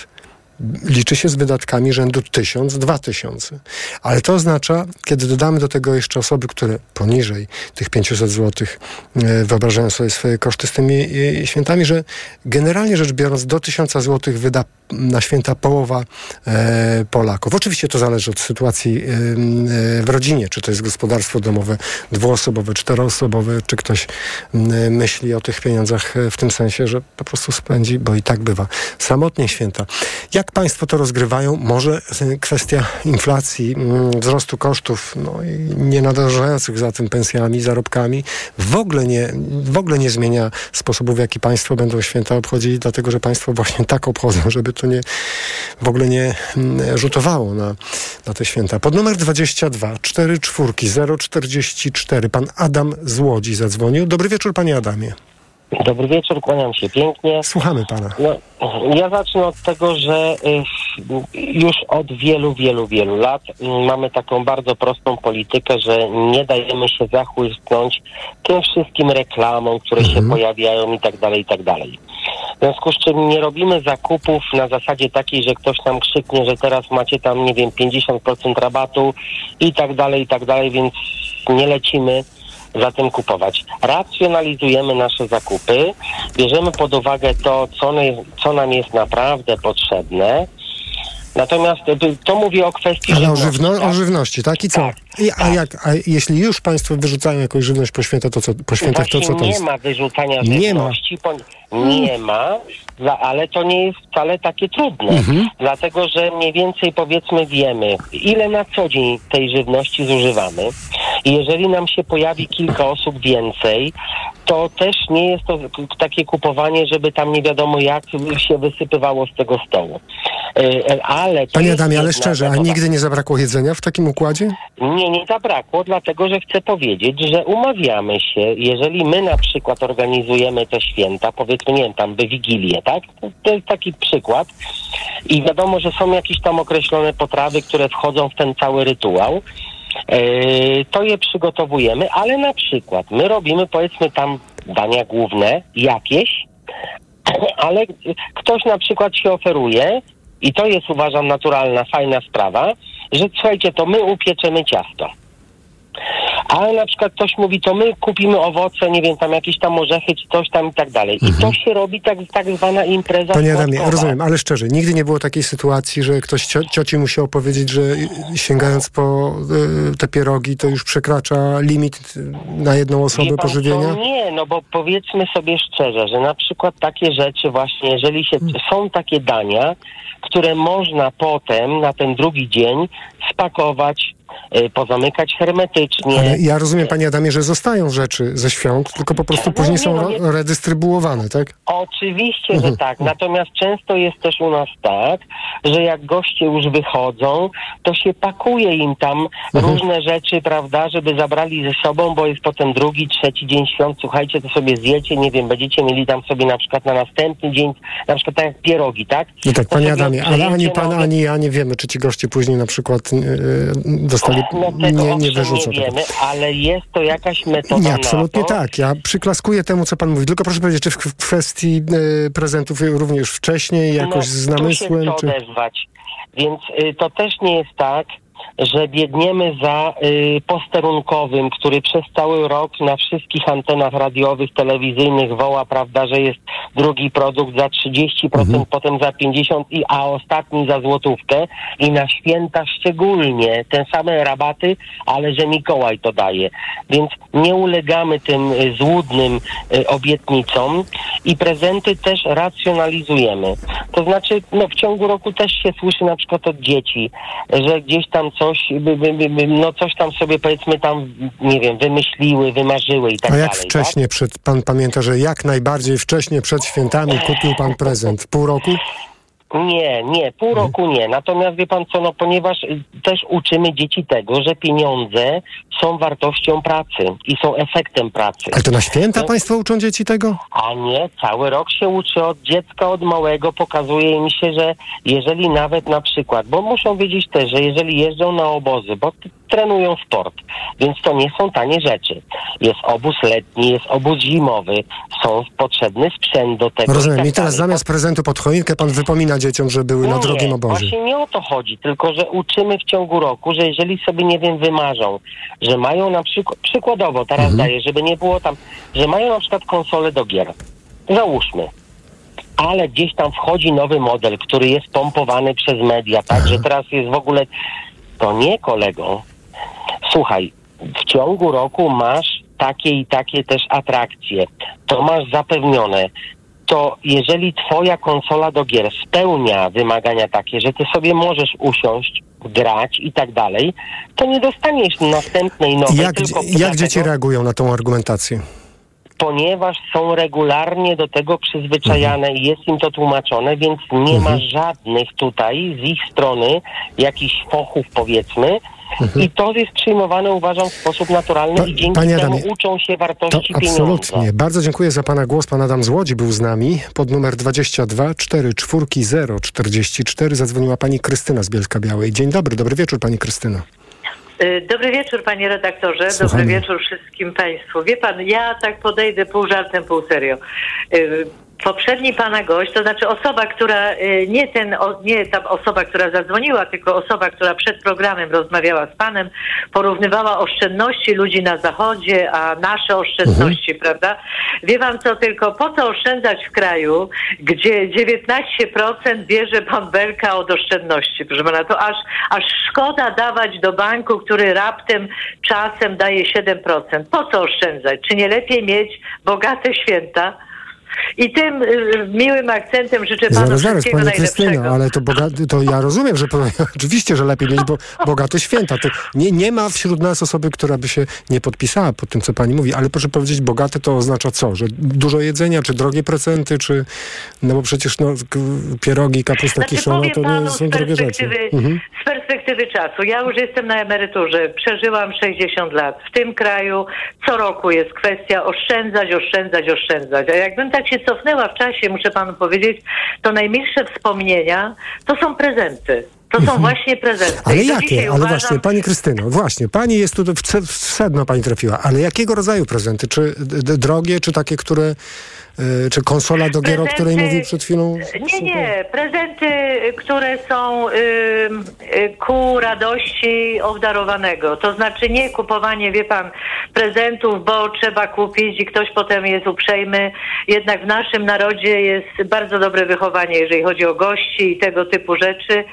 liczy się z wydatkami rzędu 1000, 2000. Ale to oznacza, kiedy dodamy do tego jeszcze osoby, które poniżej tych 500 zł e, wyobrażają sobie swoje koszty z tymi e, świętami, że generalnie rzecz biorąc do 1000 zł wyda na święta połowa e, Polaków. Oczywiście to zależy od sytuacji w rodzinie, czy to jest gospodarstwo domowe dwuosobowe, czteroosobowe, czy ktoś myśli o tych pieniądzach w tym sensie, że po prostu spędzi, bo i tak bywa, samotnie święta. Jak Państwo to rozgrywają? Może kwestia inflacji, mm, wzrostu kosztów no i nie nadążających za tym pensjami, zarobkami w ogóle, nie, w ogóle nie zmienia sposobu, w jaki Państwo będą święta obchodzili, dlatego że Państwo właśnie tak obchodzą, żeby to nie, w ogóle nie mm, rzutowało na, na te święta. Pod numer 22 4 czwórki 044 pan Adam z Łodzi zadzwonił. Dobry wieczór, panie Adamie. Dobry wieczór, kłaniam się pięknie. Słuchamy pana. No, ja zacznę od tego, że y, już od wielu, wielu, wielu lat y, mamy taką bardzo prostą politykę, że nie dajemy się zachłysnąć tym wszystkim reklamom, które się pojawiają i tak dalej, i tak dalej. W związku z czym nie robimy zakupów na zasadzie takiej, że ktoś nam krzyknie, że teraz macie tam, nie wiem, 50% rabatu i tak dalej, i tak dalej, więc nie lecimy za tym kupować. Racjonalizujemy nasze zakupy, bierzemy pod uwagę to, co, co nam jest naprawdę potrzebne. Natomiast y, to mówię o kwestii Ale o, żywno, tak? o żywności, tak? I co? I, a, jak, a jeśli już państwo wyrzucają jakąś żywność po świętach, to co, po świętach, to co to nie jest? ma wyrzucania Nie ma. żywności, nie ma, za- ale to nie jest wcale takie trudne, Mhm. dlatego że mniej więcej powiedzmy wiemy, ile na co dzień tej żywności zużywamy i jeżeli nam się pojawi kilka osób więcej, to też nie jest to takie kupowanie, żeby tam nie wiadomo jak się wysypywało z tego stołu. E, Ale to Panie Adamie, ale szczerze, a nigdy nie zabrakło jedzenia w takim układzie? Nie, nie zabrakło, dlatego że chcę powiedzieć, że umawiamy się, jeżeli my na przykład organizujemy te święta, powiedzmy, nie wiem, tam by Wigilię, tak? To jest taki przykład. I wiadomo, że są jakieś tam określone potrawy, które wchodzą w ten cały rytuał. Yy, to je przygotowujemy, ale na przykład my robimy powiedzmy tam dania główne jakieś, ale ktoś na przykład się oferuje i to jest uważam naturalna, fajna sprawa, że słuchajcie, to my upieczemy ciasto. Ale na przykład ktoś mówi, to my kupimy owoce, nie wiem, tam jakieś tam orzechy, czy coś tam i tak dalej. I to się robi tak, tak zwana impreza Panie Adamie, słodkowa. rozumiem, ale szczerze, nigdy nie było takiej sytuacji, że ktoś cio cioci musiał powiedzieć, że sięgając po y, te pierogi, to już przekracza limit na jedną osobę pan pożywienia? Nie, no bo powiedzmy sobie szczerze, że na przykład takie rzeczy właśnie, jeżeli się, Hmm. są takie dania, które można potem na ten drugi dzień spakować, pozamykać hermetycznie. Ale ja rozumiem, panie Adamie, że zostają rzeczy ze świąt, tylko po prostu No później nie, są no nie. redystrybuowane, tak? Oczywiście, Mhm. że tak. Natomiast często jest też u nas tak, że jak goście już wychodzą, to się pakuje im tam Mhm. różne rzeczy, prawda, żeby zabrali ze sobą, bo jest potem drugi, trzeci dzień świąt. Słuchajcie, to sobie zjecie, nie wiem, będziecie mieli tam sobie na przykład na następny dzień, na przykład tak jak pierogi, tak? No tak, To panie Adamie, ale ani pan, ani ja nie wiemy, czy ci goście później na przykład y, No tego nie, nie wyrzucą nie tego. wiemy, ale jest to jakaś metoda Nie, absolutnie tak. Ja przyklaskuję temu, co pan mówi. Tylko proszę powiedzieć, czy w kwestii y, prezentów również wcześniej, jakoś z no, namysłem? Tu się Czy... odezwać. Więc y, to też nie jest tak, że biegniemy za y, posterunkowym, który przez cały rok na wszystkich antenach radiowych, telewizyjnych woła, prawda, że jest drugi produkt za 30%, potem za 50%, i, a ostatni za złotówkę. I na święta szczególnie te same rabaty, ale że Mikołaj to daje. Więc nie ulegamy tym y, złudnym y, obietnicom i prezenty też racjonalizujemy. To znaczy, no w ciągu roku też się słyszy na przykład od dzieci, że gdzieś tam coś, by, by, by, no coś tam sobie powiedzmy tam, nie wiem, wymyśliły, wymarzyły i tak A jak dalej. wcześnie przed, pan pamięta, że jak najbardziej wcześnie przed świętami kupił pan prezent? Pół roku? Nie, nie, pół roku nie. Natomiast wie pan co, no ponieważ y, też uczymy dzieci tego, że pieniądze są wartością pracy i są efektem pracy. Ale to na święta państwo uczą dzieci tego? A nie, cały rok się uczy od dziecka, od małego, pokazuje im się, że jeżeli nawet na przykład, bo muszą wiedzieć też, że jeżeli jeżdżą na obozy, bo trenują sport, więc to nie są tanie rzeczy. Jest obóz letni, jest obóz zimowy, są potrzebny sprzęt do tego. Rozumiem. tak I teraz dalej. zamiast prezentu pod choinkę pan wypomina dzieciom, że były na No drogim nie, obozie. Właśnie nie o to chodzi, tylko że uczymy w ciągu roku, że jeżeli sobie, nie wiem, wymarzą, że mają na przykład, przykładowo teraz Mhm. daję, żeby nie było tam, że mają na przykład konsolę do gier. Załóżmy. Ale gdzieś tam wchodzi nowy model, który jest pompowany przez media, tak, że teraz jest w ogóle... To nie, kolego. Słuchaj, w ciągu roku masz takie i takie też atrakcje. To masz zapewnione to jeżeli twoja konsola do gier spełnia wymagania takie, że ty sobie możesz usiąść, grać i tak dalej, to nie dostaniesz następnej nowej, Jak, tylko jak dlatego, dzieci reagują na tą argumentację? ponieważ są regularnie do tego przyzwyczajane Mhm. i jest im to tłumaczone, więc nie ma żadnych tutaj z ich strony jakichś fochów powiedzmy. I to jest przyjmowane, uważam, w sposób naturalny i dzięki Mhm. panie temu Adamie, uczą się To wartości absolutnie. pieniądza. Bardzo dziękuję za Pana głos. Pan Adam z Łodzi był z nami. Pod numer 22 44 044 zadzwoniła Pani Krystyna z Bielska Białej. Dzień dobry, dobry wieczór Pani Krystyno. Y, Dobry wieczór, panie redaktorze. Słuchamy. Dobry wieczór wszystkim państwu. Wie pan, ja tak podejdę pół żartem, pół serio. Poprzedni pana gość, to znaczy osoba, która, y, nie ten, nie ta osoba, która zadzwoniła, tylko osoba, która przed programem rozmawiała z panem, porównywała oszczędności ludzi na zachodzie, a nasze oszczędności, prawda? Wie pan co, tylko po co oszczędzać w kraju, gdzie 19% bierze pan Belka od oszczędności, proszę pana, to aż, aż szkoda dawać do banku, który raptem czasem daje 7%. Po co oszczędzać? Czy nie lepiej mieć bogate święta? I tym y, miłym akcentem życzę panu Zaraz, zaraz, wszystkiego Pani. Krystyno, ale to, boga, to ja rozumiem, że oczywiście, że lepiej mieć bo, bogate święta. To nie, nie ma wśród nas osoby, która by się nie podpisała pod tym, co Pani mówi, ale proszę powiedzieć, bogate to oznacza co? Że dużo jedzenia, czy drogie prezenty, czy... No bo przecież no, pierogi, kapusta Znaczy, kiszona to nie są drogie rzeczy. Mhm. z perspektywy czasu. Ja już jestem na emeryturze, przeżyłam 60 lat. W tym kraju co roku jest kwestia oszczędzać, oszczędzać, oszczędzać. A jakbym tak się cofnęła w czasie, muszę panu powiedzieć, to najmilsze wspomnienia to są prezenty. To są właśnie prezenty. Mhm. Ale jakie? Ale uważam, właśnie, Pani Krystyno, właśnie, Pani jest tu, w sedno Pani trafiła, ale jakiego rodzaju prezenty? Czy drogie, czy takie, które... y, Czy konsola do gier, o której mówił przed chwilą? Nie, nie. Prezenty, które są y, ku radości obdarowanego. To znaczy nie kupowanie, wie pan, prezentów, bo trzeba kupić i ktoś potem jest uprzejmy. Jednak w naszym narodzie jest bardzo dobre wychowanie, jeżeli chodzi o gości i tego typu rzeczy.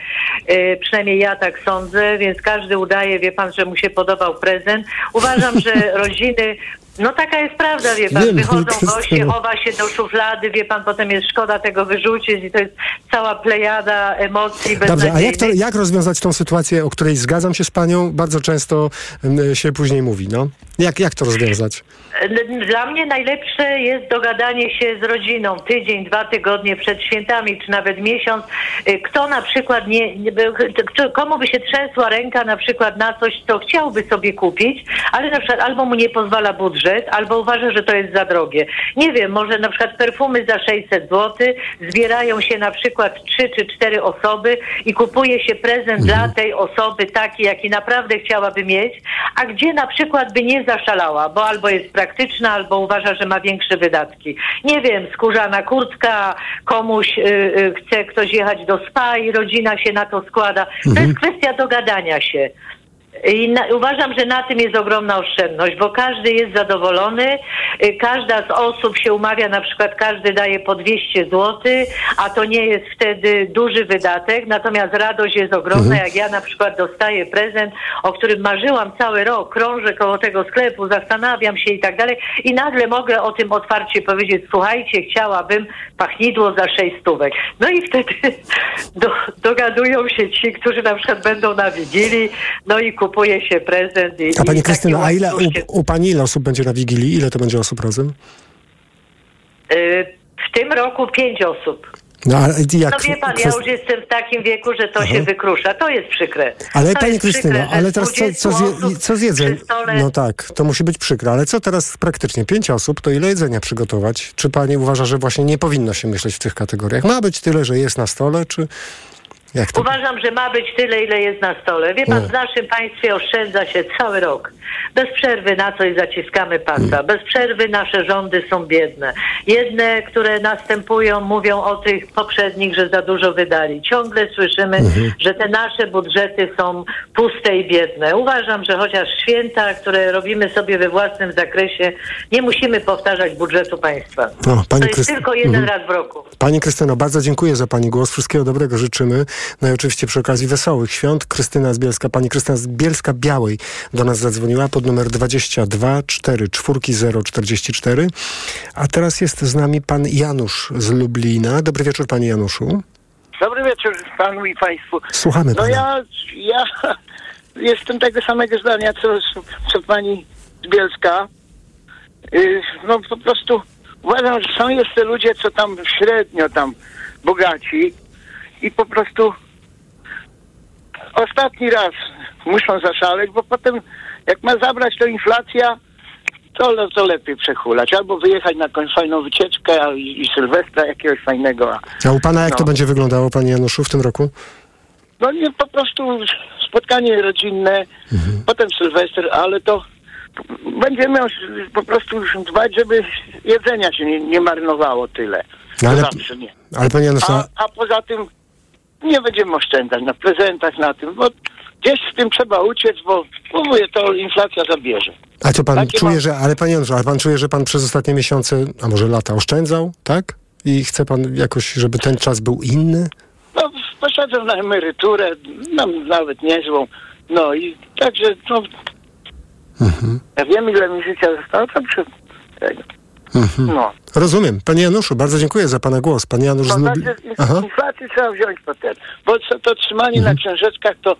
Y, przynajmniej ja tak sądzę, więc każdy udaje, wie pan, że mu się podobał prezent. Uważam, że rodziny no taka jest prawda, wie pan. Wiem, Wychodzą goście, chowa się do szuflady, wie pan, potem jest szkoda tego wyrzucić i to jest cała plejada emocji Dobrze, a jak, to, jak rozwiązać tą sytuację, o której zgadzam się z panią, bardzo często mm, się później mówi, no? Jak, jak to rozwiązać? Dla mnie najlepsze jest dogadanie się z rodziną tydzień, dwa tygodnie przed świętami, czy nawet miesiąc. Y, Kto na przykład nie, komu by się trzęsła ręka na przykład na coś, co chciałby sobie kupić, ale na przykład albo mu nie pozwala budżet, albo uważa, że to jest za drogie. Nie wiem, może na przykład perfumy za 600 zł, zbierają się na przykład trzy czy cztery osoby i kupuje się prezent dla tej osoby taki, jaki naprawdę chciałaby mieć, a gdzie na przykład by nie zaszalała, bo albo jest praktyczna, albo uważa, że ma większe wydatki. Nie wiem, skórzana kurtka, komuś y, y, chce ktoś jechać do spa i rodzina się na to składa. To Mhm. jest kwestia dogadania się. I na, uważam, że na tym jest ogromna oszczędność, bo każdy jest zadowolony, y, każda z osób się umawia, na przykład każdy daje po 200 zł, a to nie jest wtedy duży wydatek, natomiast radość jest ogromna, Mhm. jak ja na przykład dostaję prezent, o którym marzyłam cały rok, krążę koło tego sklepu, zastanawiam się i tak dalej i nagle mogę o tym otwarcie powiedzieć, słuchajcie, chciałabym pachnidło za 6 stówek. No i wtedy do, dogadują się ci, którzy na przykład będą na Wigilii, no i kupuje się prezent. I, A pani i takie a ile u, u pani ile osób będzie na Wigilii? Ile to będzie osób razem? Y, W tym roku pięć osób. No, ale jak, no wie pan, ja już jestem w takim wieku, że to się wykrusza. To jest przykre. Ale to pani jest Krystyno, przykre, ale teraz co, 20 co, z, je, osób co z jedzeniem? No tak, to musi być przykre, ale co teraz praktycznie? Pięć osób, to ile jedzenia przygotować? Czy pani uważa, że właśnie nie powinno się myśleć w tych kategoriach? Ma być tyle, że jest na stole, czy to? Uważam, że ma być tyle, ile jest na stole. Wie pan, w naszym państwie oszczędza się cały rok. Bez przerwy na coś zaciskamy pasa. Mm. Bez przerwy nasze rządy są biedne. Jedne, które następują, mówią o tych poprzednich, że za dużo wydali. Ciągle słyszymy, Mhm. że te nasze budżety są puste i biedne. Uważam, że chociaż święta, które robimy sobie we własnym zakresie, nie musimy powtarzać budżetu państwa. No, to jest Krysty- tylko jeden Mhm. raz w roku. Pani Krystyno, bardzo dziękuję za pani głos. Wszystkiego dobrego życzymy. No i oczywiście przy okazji wesołych świąt Krystyna z Bielska, pani Krystyna z Bielska Białej do nas zadzwoniła pod numer 22 4 4 044. A teraz jest z nami pan Janusz z Lublina. Dobry wieczór panie Januszu. Dobry wieczór panu i państwu. Słuchamy No pana. ja, ja jestem tego samego zdania, co, co pani Bielska. Y, No po prostu uważam, że są jeszcze ludzie, co tam średnio tam bogaci i po prostu ostatni raz muszą zaszaleć, bo potem jak ma zabrać to inflacja, to, le- to lepiej przechulać. Albo wyjechać na jakąś fajną wycieczkę i, i Sylwestra jakiegoś fajnego. a- u pana jak no. to będzie wyglądało panie Januszu w tym roku? No nie, po prostu spotkanie rodzinne, potem Sylwester, ale to będziemy po prostu dbać, żeby jedzenia się nie, nie marnowało tyle. No ale- zawsze nie. Ale panie Januszu, A, a poza tym nie będziemy oszczędzać na prezentach, na tym, bo gdzieś z tym trzeba uciec, bo mówię, to inflacja zabierze. a co pan Takie czuje, mam- że, ale panie Januszu, ale pan czuje, że pan przez ostatnie miesiące, a może lata oszczędzał, tak? I chce pan jakoś, żeby ten czas był inny? No, poszedłem na emeryturę, mam nawet niezłą, no i także, no, Mhm. ja wiem ile mi życia zostało, to przy tego. Mhm. No. Rozumiem. Panie Januszu, bardzo dziękuję za pana głos. Pan Janusz z in- inflację trzeba wziąć potem, bo co, to trzymanie Mhm. na książeczkach to,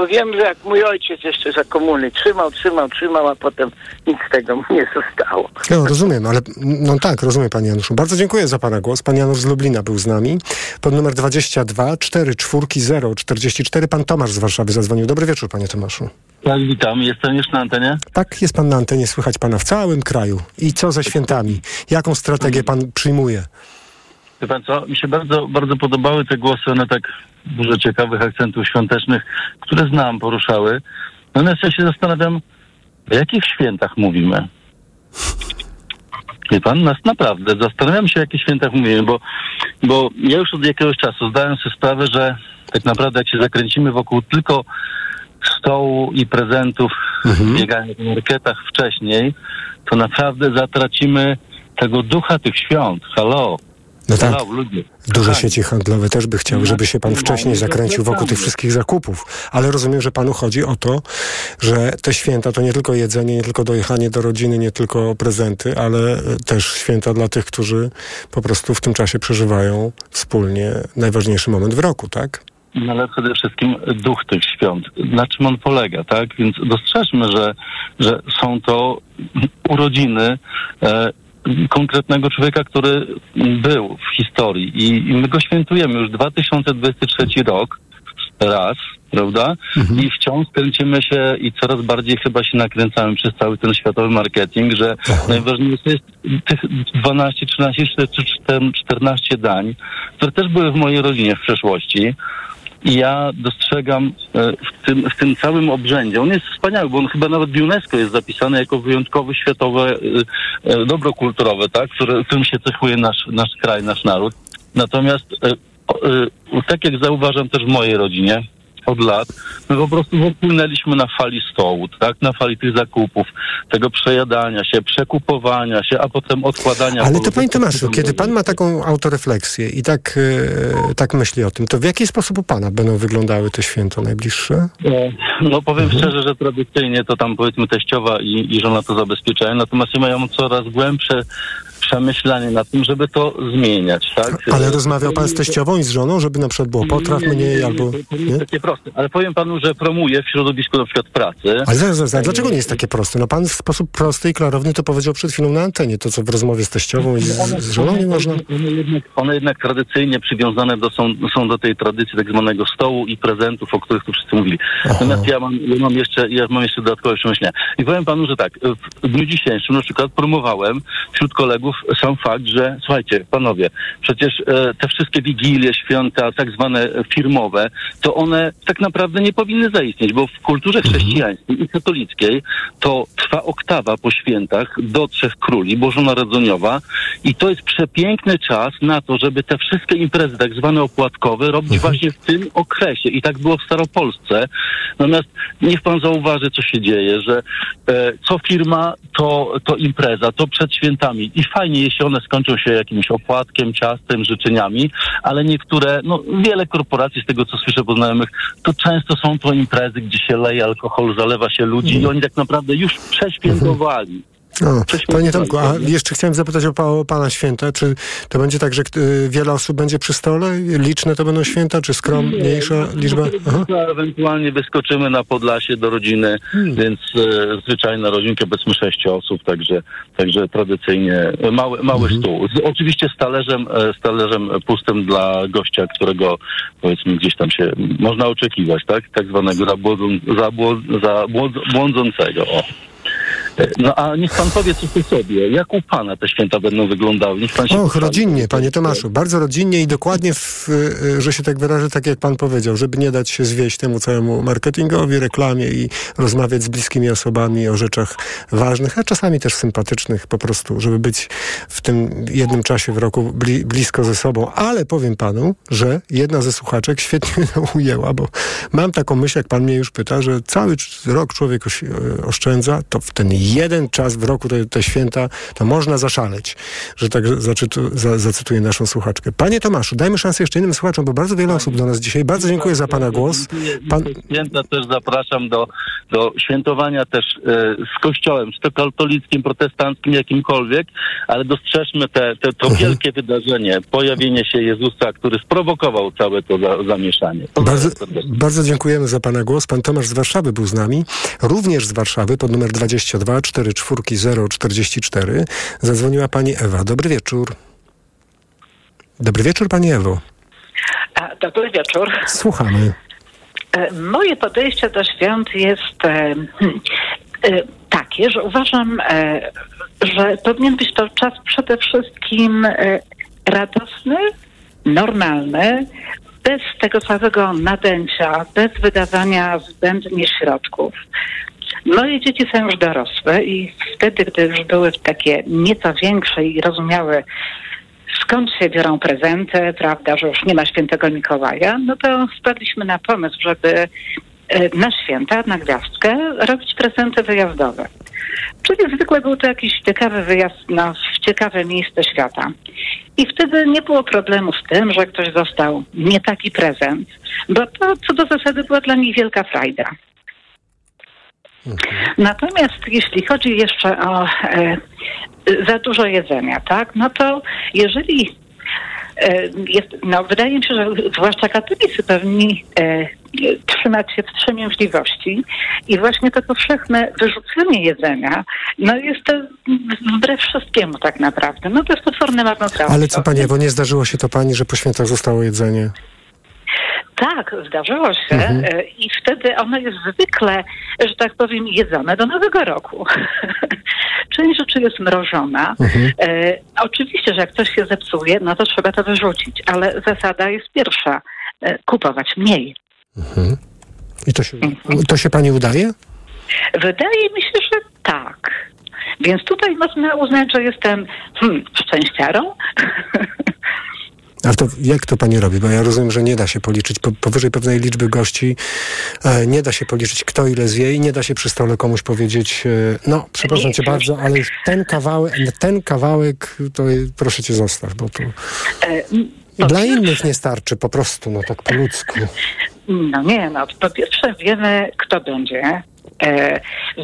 to wiem, że jak mój ojciec jeszcze za komuny trzymał, trzymał, trzymał, a potem nic z tego mu nie zostało. No, rozumiem, ale no tak, rozumiem panie Januszu. Bardzo dziękuję za pana głos. Pan Janusz z Lublina był z nami. Pod numer 22 4 4 0 44 pan Tomasz z Warszawy zadzwonił. Dobry wieczór panie Tomaszu. Tak, witam. Jestem już na antenie. Tak, jest pan na antenie, słychać pana w całym kraju. I co ze świętami? Jaką strategię pan przyjmuje? Wie pan co, mi się bardzo, bardzo podobały te głosy, one tak dużo ciekawych akcentów świątecznych, które znam, poruszały. Natomiast ja się zastanawiam, o jakich świętach mówimy? Wie pan, nas naprawdę, zastanawiam się, o jakich świętach mówimy, bo, bo ja już od jakiegoś czasu zdałem sobie sprawę, że tak naprawdę jak się zakręcimy wokół tylko stołu i prezentów, biegania po marketach wcześniej, to naprawdę zatracimy tego ducha tych świąt. Halo. No tak. Duże sieci handlowe też by chciały, żeby się pan wcześniej zakręcił wokół tych wszystkich zakupów. Ale rozumiem, że panu chodzi o to, że te święta to nie tylko jedzenie, nie tylko dojechanie do rodziny, nie tylko prezenty, ale e, też święta dla tych, którzy po prostu w tym czasie przeżywają wspólnie najważniejszy moment w roku, tak? No ale przede wszystkim duch tych świąt. Na czym on polega, tak? Więc dostrzeżmy, że, że są to urodziny e, konkretnego człowieka, który był w historii i, i my go świętujemy już 2023 rok raz, prawda? I wciąż kręcimy się i coraz bardziej chyba się nakręcamy przez cały ten światowy marketing, że najważniejsze jest tych 12, 13 czy 14 dań, które też były w mojej rodzinie w przeszłości. Ja dostrzegam e, w tym, w tym całym obrzędzie, on jest wspaniały, bo on chyba nawet w UNESCO jest zapisany jako wyjątkowe światowe e, e, dobro kulturowe, tak, które, którym się cechuje nasz, nasz kraj, nasz naród. Natomiast tak jak zauważam też w mojej rodzinie od lat, my po prostu wypłynęliśmy na fali stołu, tak, na fali tych zakupów, tego przejadania się, przekupowania się, a potem odkładania. Ale to panie Tomaszu, kiedy pan ma taką autorefleksję i tak, e, tak myśli o tym, to w jaki sposób u pana będą wyglądały te święta najbliższe? E, No powiem szczerze, że tradycyjnie to tam powiedzmy teściowa i, i żona to zabezpieczają, natomiast ja mają coraz głębsze przemyślenie nad tym, żeby to zmieniać, tak? Ale rozmawiał pan z teściową i z żoną, żeby na przykład było potraw mniej albo... To nie jest takie proste, ale powiem panu, że promuję w środowisku na przykład pracy. Ale zaraz, zaraz, zaraz, dlaczego nie jest takie proste? No pan w sposób prosty i klarowny to powiedział przed chwilą na antenie, to co w rozmowie z teściową i z, z żoną nie można? One jednak, one jednak tradycyjnie przywiązane do, są, są do tej tradycji tak zwanego stołu i prezentów, o których tu wszyscy mówili. Natomiast ja mam, ja mam jeszcze ja mam jeszcze dodatkowe przemyślenia. I powiem panu, że tak, w dniu dzisiejszym na przykład promowałem wśród kolegów sam fakt, że słuchajcie, panowie, przecież e, te wszystkie wigilie, święta, tak zwane firmowe, to one tak naprawdę nie powinny zaistnieć, bo w kulturze chrześcijańskiej i katolickiej to trwa oktawa po świętach do Trzech Króli, Bożonarodzeniowa i to jest przepiękny czas na to, żeby te wszystkie imprezy tak zwane opłatkowe robić właśnie w tym okresie. I tak było w Staropolsce. Natomiast niech pan zauważy, co się dzieje, że e, co firma, to, to impreza, to przed świętami. I fajnie, jeśli one skończą się jakimś opłatkiem, ciastem, życzeniami, ale niektóre, no wiele korporacji z tego, co słyszę po znajomych, to często są to imprezy, gdzie się leje alkohol, zalewa się ludzi i oni tak naprawdę już przeświętowali. O, panie Tomku, a jeszcze chciałem zapytać o, pa- o Pana święta. Czy to będzie tak, że wiele osób będzie przy stole? Liczne to będą święta, czy skromniejsza liczba? Aha. No, Ewentualnie wyskoczymy na Podlasie do rodziny, więc e, zwyczajna rodzinka, powiedzmy sześć osób, także, także tradycyjnie e, mały, mały stół. Z, oczywiście z talerzem, e, z talerzem pustym dla gościa, którego powiedzmy gdzieś tam się można oczekiwać, tak? Tak zwanego zabłą, zabłądzącego. O. E, No a niech pan powie coś o sobie. Jak u pana te święta będą wyglądały? Niech pan się Och, rodzinnie, panie Tomaszu. Bardzo rodzinnie i dokładnie, w, y, że się tak wyrażę, tak jak pan powiedział, żeby nie dać się zwieść temu całemu marketingowi, reklamie i rozmawiać z bliskimi osobami o rzeczach ważnych, a czasami też sympatycznych po prostu, żeby być w tym jednym czasie w roku bli, blisko ze sobą. Ale powiem panu, że jedna ze słuchaczek świetnie ujęła, bo mam taką myśl, jak pan mnie już pyta, że cały rok człowiek e, oszczędza, to w ten jeden czas w roku, te, te święta, to można zaszaleć, że tak zaczytu, za, zacytuję naszą słuchaczkę. Panie Tomaszu, dajmy szansę jeszcze innym słuchaczom, bo bardzo wiele osób do nas dzisiaj. Bardzo dziękuję za pana głos. Pan, Święta też zapraszam do, do świętowania też e, z kościołem, czy to katolickim, protestanckim, jakimkolwiek, ale dostrzeżmy te, te, to wielkie wydarzenie, pojawienie się Jezusa, który sprowokował całe to za, zamieszanie. Bardzo, bardzo dziękujemy za Pana głos. Pan Tomasz z Warszawy był z nami. Również z Warszawy pod numer 22 44 044 zadzwoniła Pani Ewa. Dobry wieczór. Dobry wieczór Pani Ewo. A, Dobry wieczór. Słuchamy. E, Moje podejście do świąt jest e, hmm, e, takie, że uważam, e, że powinien być to czas przede wszystkim e, radosny, normalny, bez tego całego nadęcia, bez wydawania zbędnie środków. Moje dzieci są już dorosłe i wtedy, gdy już były takie nieco większe i rozumiały, skąd się biorą prezenty, prawda, że już nie ma świętego Mikołaja, no to wpadliśmy na pomysł, żeby e, na święta, na gwiazdkę, robić prezenty wyjazdowe. Czyli zwykle był to jakiś ciekawy wyjazd na ciekawe miejsce świata. I wtedy nie było problemu z tym, że ktoś dostał nie taki prezent, bo to co do zasady była dla nich wielka frajda. Natomiast jeśli chodzi jeszcze o e, za dużo jedzenia, tak, no to jeżeli e, jest, no wydaje mi się, że zwłaszcza katolicy powinni e, trzymać się wstrzemięźliwości i właśnie to powszechne wyrzucenie jedzenia, no jest to wbrew wszystkiemu tak naprawdę. No to jest potworne marnotrawstwo. Ale co Pani Ewo, nie zdarzyło się to Pani, że po świętach zostało jedzenie? Tak, zdarzyło się Mhm. e, i wtedy ono jest zwykle, że tak powiem, jedzone do nowego roku. Część rzeczy jest mrożona. Mhm. E, oczywiście, że jak coś się zepsuje, no to trzeba to wyrzucić, ale zasada jest pierwsza, e, kupować mniej. Mhm. I to się, to się Pani udaje? Wydaje mi się, że tak. Więc tutaj można uznać, że jestem hmm, szczęściarą. Ale to jak to pani robi? Bo ja rozumiem, że nie da się policzyć po, powyżej pewnej liczby gości, e, nie da się policzyć kto ile zje i nie da się przy stole komuś powiedzieć, e, no przepraszam cię bardzo, ale ten kawałek, ten kawałek to proszę cię zostaw, bo E, dla innych nie starczy po prostu, no tak po ludzku. No nie, no po pierwsze wiemy, kto będzie. E,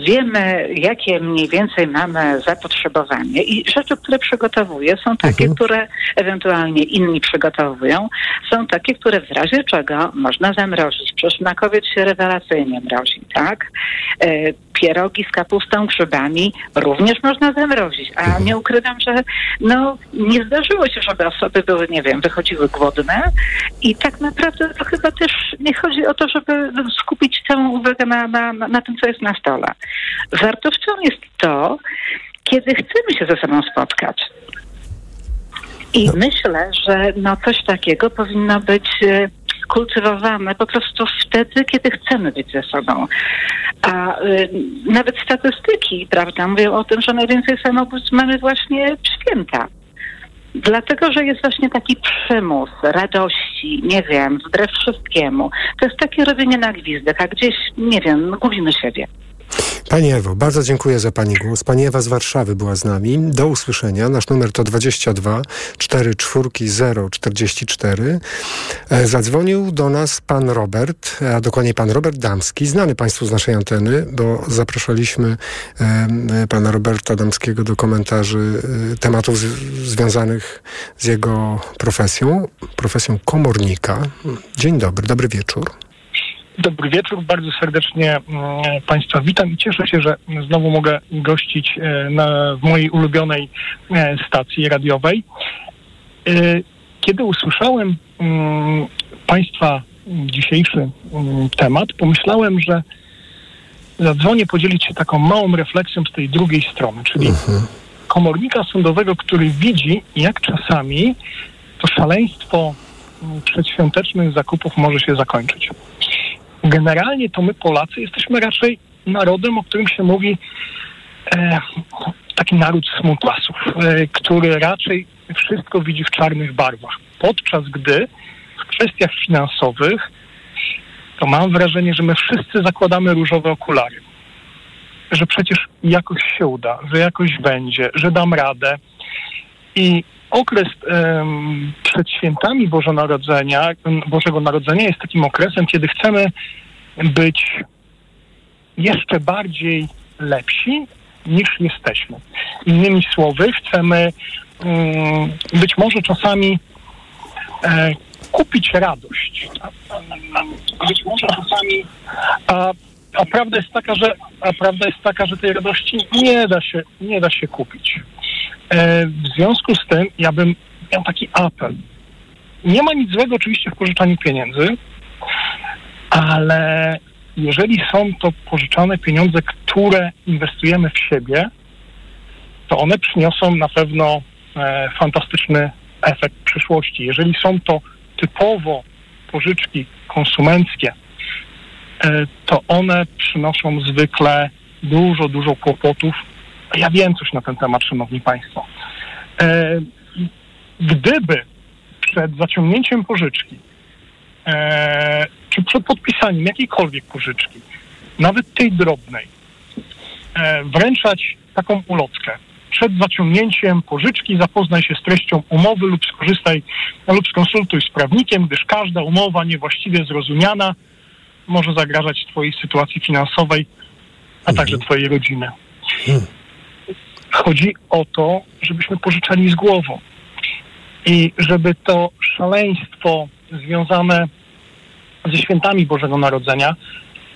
wiemy, jakie mniej więcej mamy zapotrzebowanie i rzeczy, które przygotowuję, są takie, które ewentualnie inni przygotowują, są takie, które w razie czego można zamrozić. Przecież makowiec się rewelacyjnie mrozi, tak? E, pierogi z kapustą, grzybami również można zamrozić, a nie ukrywam, że no nie zdarzyło się, żeby osoby były, nie wiem, wychodziły głodne i tak naprawdę to chyba też nie chodzi o to, żeby skupić całą uwagę na, na, na tym, co jest na stole. Wartością jest to, kiedy chcemy się ze sobą spotkać. I myślę, że no coś takiego powinno być e, kultywowane po prostu wtedy, kiedy chcemy być ze sobą. A y, nawet statystyki, prawda, mówią o tym, że najwięcej samobójstw mamy właśnie w święta. Dlatego, że jest właśnie taki przymus radości, nie wiem, wbrew wszystkiemu. To jest takie robienie na gwizdek, a gdzieś, nie wiem, gubimy siebie. Pani Ewo, bardzo dziękuję za Pani głos. Pani Ewa z Warszawy była z nami. Do usłyszenia. Nasz numer to 22 44 044. E, zadzwonił do nas Pan Robert, a dokładnie Pan Robert Damski, znany Państwu z naszej anteny, bo zapraszaliśmy e, Pana Roberta Damskiego do komentarzy e, tematów z, związanych z jego profesją, profesją komornika. Dzień dobry, dobry wieczór. Dobry wieczór, bardzo serdecznie mm, Państwa witam i cieszę się, że znowu mogę gościć e, na, w mojej ulubionej e, stacji radiowej. E, kiedy usłyszałem mm, Państwa dzisiejszy mm, temat, pomyślałem, że zadzwonię podzielić się taką małą refleksją z tej drugiej strony, czyli komornika sądowego, który widzi, jak czasami to szaleństwo przedświątecznych zakupów może się zakończyć generalnie to my Polacy jesteśmy raczej narodem, o którym się mówi e, taki naród smutasów, e, który raczej wszystko widzi w czarnych barwach. Podczas gdy w kwestiach finansowych to mam wrażenie, że my wszyscy zakładamy różowe okulary. Że przecież jakoś się uda, że jakoś będzie, że dam radę. I okres um, przed świętami Bożego Narodzenia, Bożego Narodzenia jest takim okresem, kiedy chcemy być jeszcze bardziej lepsi niż jesteśmy. Innymi słowy, chcemy um, być może czasami e, kupić radość. Być może czasami a, a prawda jest taka, że a prawda jest taka, że tej radości nie da się, nie da się kupić. E, w związku z tym ja bym miał taki apel. Nie ma nic złego oczywiście w pożyczaniu pieniędzy, ale jeżeli są to pożyczane pieniądze, które inwestujemy w siebie, to one przyniosą na pewno e, fantastyczny efekt przyszłości. Jeżeli są to typowo pożyczki konsumenckie, e, to one przynoszą zwykle dużo, dużo kłopotów ja wiem coś na ten temat, szanowni państwo. E, gdyby przed zaciągnięciem pożyczki, e, czy przed podpisaniem jakiejkolwiek pożyczki, nawet tej drobnej, e, wręczać taką ulotkę. Przed zaciągnięciem pożyczki zapoznaj się z treścią umowy lub skorzystaj lub skonsultuj z prawnikiem, gdyż każda umowa niewłaściwie zrozumiana może zagrażać Twojej sytuacji finansowej, a także Twojej rodziny. Hmm. Chodzi o to, żebyśmy pożyczali z głową i żeby to szaleństwo związane ze świętami Bożego Narodzenia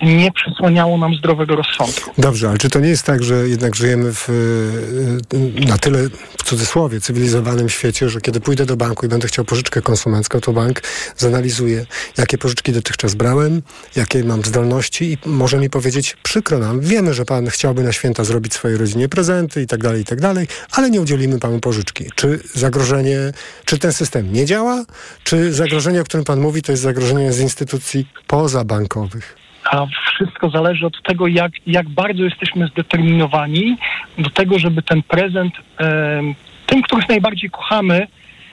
nie przysłaniało nam zdrowego rozsądku. Dobrze, ale czy to nie jest tak, że jednak żyjemy w, y, na tyle, w cudzysłowie, cywilizowanym świecie, że kiedy pójdę do banku i będę chciał pożyczkę konsumencką, to bank zanalizuje, jakie pożyczki dotychczas brałem, jakie mam zdolności i może mi powiedzieć, przykro nam, wiemy, że pan chciałby na święta zrobić swojej rodzinie prezenty i tak dalej, i tak dalej, ale nie udzielimy panu pożyczki. Czy zagrożenie, czy ten system nie działa, czy zagrożenie, o którym pan mówi, to jest zagrożenie z instytucji pozabankowych? A wszystko zależy od tego, jak, jak bardzo jesteśmy zdeterminowani do tego, żeby ten prezent e, tym, których najbardziej kochamy,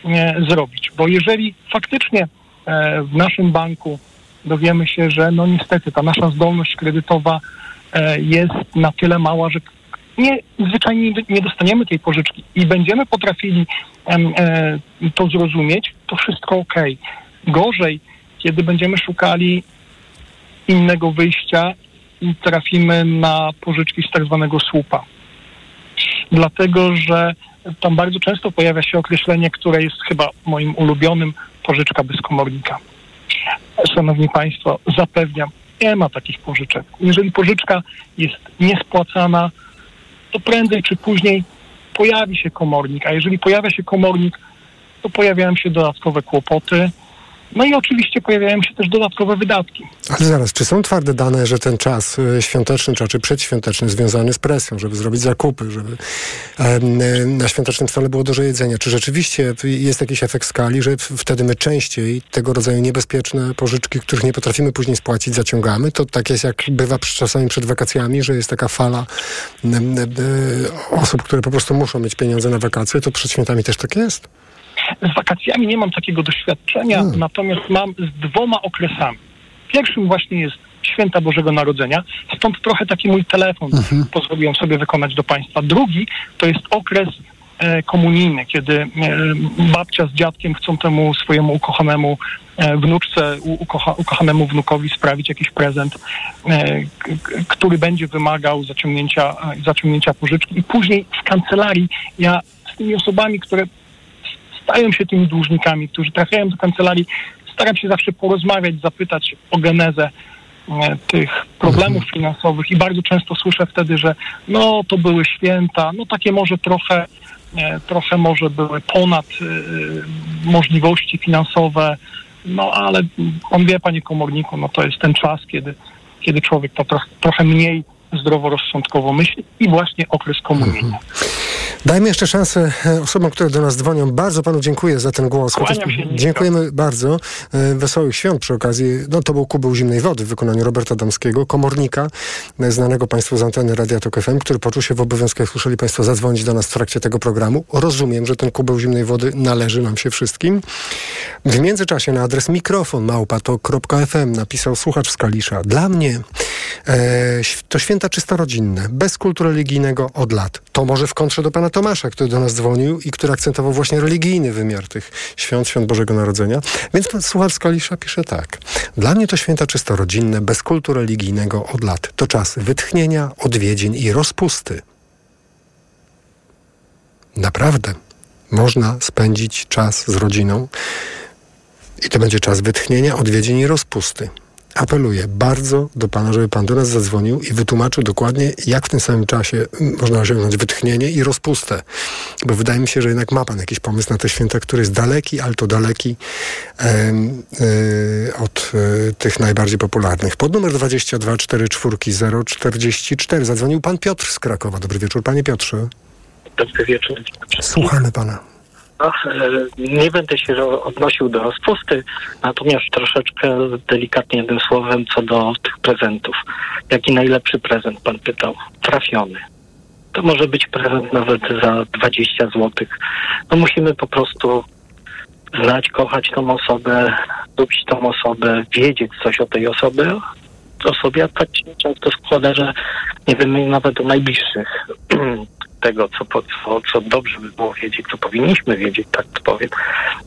e, zrobić. Bo jeżeli faktycznie e, w naszym banku dowiemy się, że no niestety ta nasza zdolność kredytowa e, jest na tyle mała, że nie, zwyczajnie nie dostaniemy tej pożyczki i będziemy potrafili e, to zrozumieć, to wszystko ok. Gorzej, kiedy będziemy szukali innego wyjścia i trafimy na pożyczki z tak zwanego słupa. Dlatego, że tam bardzo często pojawia się określenie, które jest chyba moim ulubionym, pożyczka bez komornika. Szanowni Państwo, zapewniam, nie ma takich pożyczek. Jeżeli pożyczka jest niespłacana, to prędzej czy później pojawi się komornik, a jeżeli pojawia się komornik, to pojawiają się dodatkowe kłopoty No i oczywiście pojawiają się też dodatkowe wydatki. Ale zaraz, czy są twarde dane, że ten czas y, świąteczny, czy raczej przedświąteczny, związany z presją, żeby zrobić zakupy, żeby y, na świątecznym stole było dużo jedzenia, czy rzeczywiście jest jakiś efekt skali, że wtedy my częściej tego rodzaju niebezpieczne pożyczki, których nie potrafimy później spłacić, zaciągamy? To tak jest jak bywa czasami przed wakacjami, że jest taka fala y, osób, które po prostu muszą mieć pieniądze na wakacje, to przed świętami też tak jest? Z wakacjami nie mam takiego doświadczenia, natomiast mam z dwoma okresami. Pierwszym właśnie jest Święta Bożego Narodzenia, stąd trochę taki mój telefon pozwoliłem sobie wykonać do Państwa. Drugi to jest okres e, komunijny, kiedy e, babcia z dziadkiem chcą temu swojemu ukochanemu e, wnuczce, u, ukocha, ukochanemu wnukowi sprawić jakiś prezent, e, k, który będzie wymagał zaciągnięcia, zaciągnięcia pożyczki. I później w kancelarii ja z tymi osobami, które stają się tymi dłużnikami, którzy trafiają do kancelarii, staram się zawsze porozmawiać, zapytać o genezę e, tych problemów finansowych i bardzo często słyszę wtedy, że no to były święta, no takie może trochę, e, trochę może były ponad e, możliwości finansowe, no ale on wie, panie komorniku, no to jest ten czas, kiedy, kiedy człowiek to trochę, trochę mniej zdroworozsądkowo myśli i właśnie okres komunijny. Dajmy jeszcze szansę e, osobom, które do nas dzwonią. Bardzo panu dziękuję za ten głos. Chociaż-. Dziękujemy bardzo. E, Wesołych świąt przy okazji. No to był kubeł zimnej wody w wykonaniu Roberta Damskiego, komornika, e, znanego państwu z anteny Radia Tok FM, który poczuł się w obowiązku, jak słyszeli państwo, zadzwonić do nas w trakcie tego programu. Rozumiem, że ten kubeł zimnej wody należy nam się wszystkim. W międzyczasie na adres mikrofon małpatok.fm napisał słuchacz z Kalisza. Dla mnie e, to święta czysto rodzinne, bez kultu religijnego od lat. To może w kontrze do pana Tomasza, który do nas dzwonił i który akcentował właśnie religijny wymiar tych świąt, świąt Bożego Narodzenia. Więc pan słuchacz Kalisza pisze tak. Dla mnie to święta czysto rodzinne, bez kultu religijnego od lat. To czas wytchnienia, odwiedzin i rozpusty. Naprawdę można spędzić czas z rodziną i to będzie czas wytchnienia, odwiedzin i rozpusty. Apeluję bardzo do Pana, żeby Pan do nas zadzwonił i wytłumaczył dokładnie, jak w tym samym czasie mm, można osiągnąć wytchnienie i rozpustę. Bo wydaje mi się, że jednak ma Pan jakiś pomysł na te święta, który jest daleki, ale to daleki em, y, od y, tych najbardziej popularnych. Pod numer 22 44 044 zadzwonił Pan Piotr z Krakowa. Dobry wieczór, Panie Piotrze. Dobry wieczór. Słuchamy Pana. E, nie będę się odnosił do rozpusty, natomiast troszeczkę delikatnie jednym słowem co do tych prezentów. Jaki najlepszy prezent pan pytał? Trafiony. To może być prezent nawet za 20 zł. No musimy po prostu znać, kochać tą osobę, lubić tą osobę, wiedzieć coś o tej osobie, osobie, a tak się często składa, że nie wiemy nawet o najbliższych tego, co, co, co dobrze by było wiedzieć, co powinniśmy wiedzieć, tak to powiem.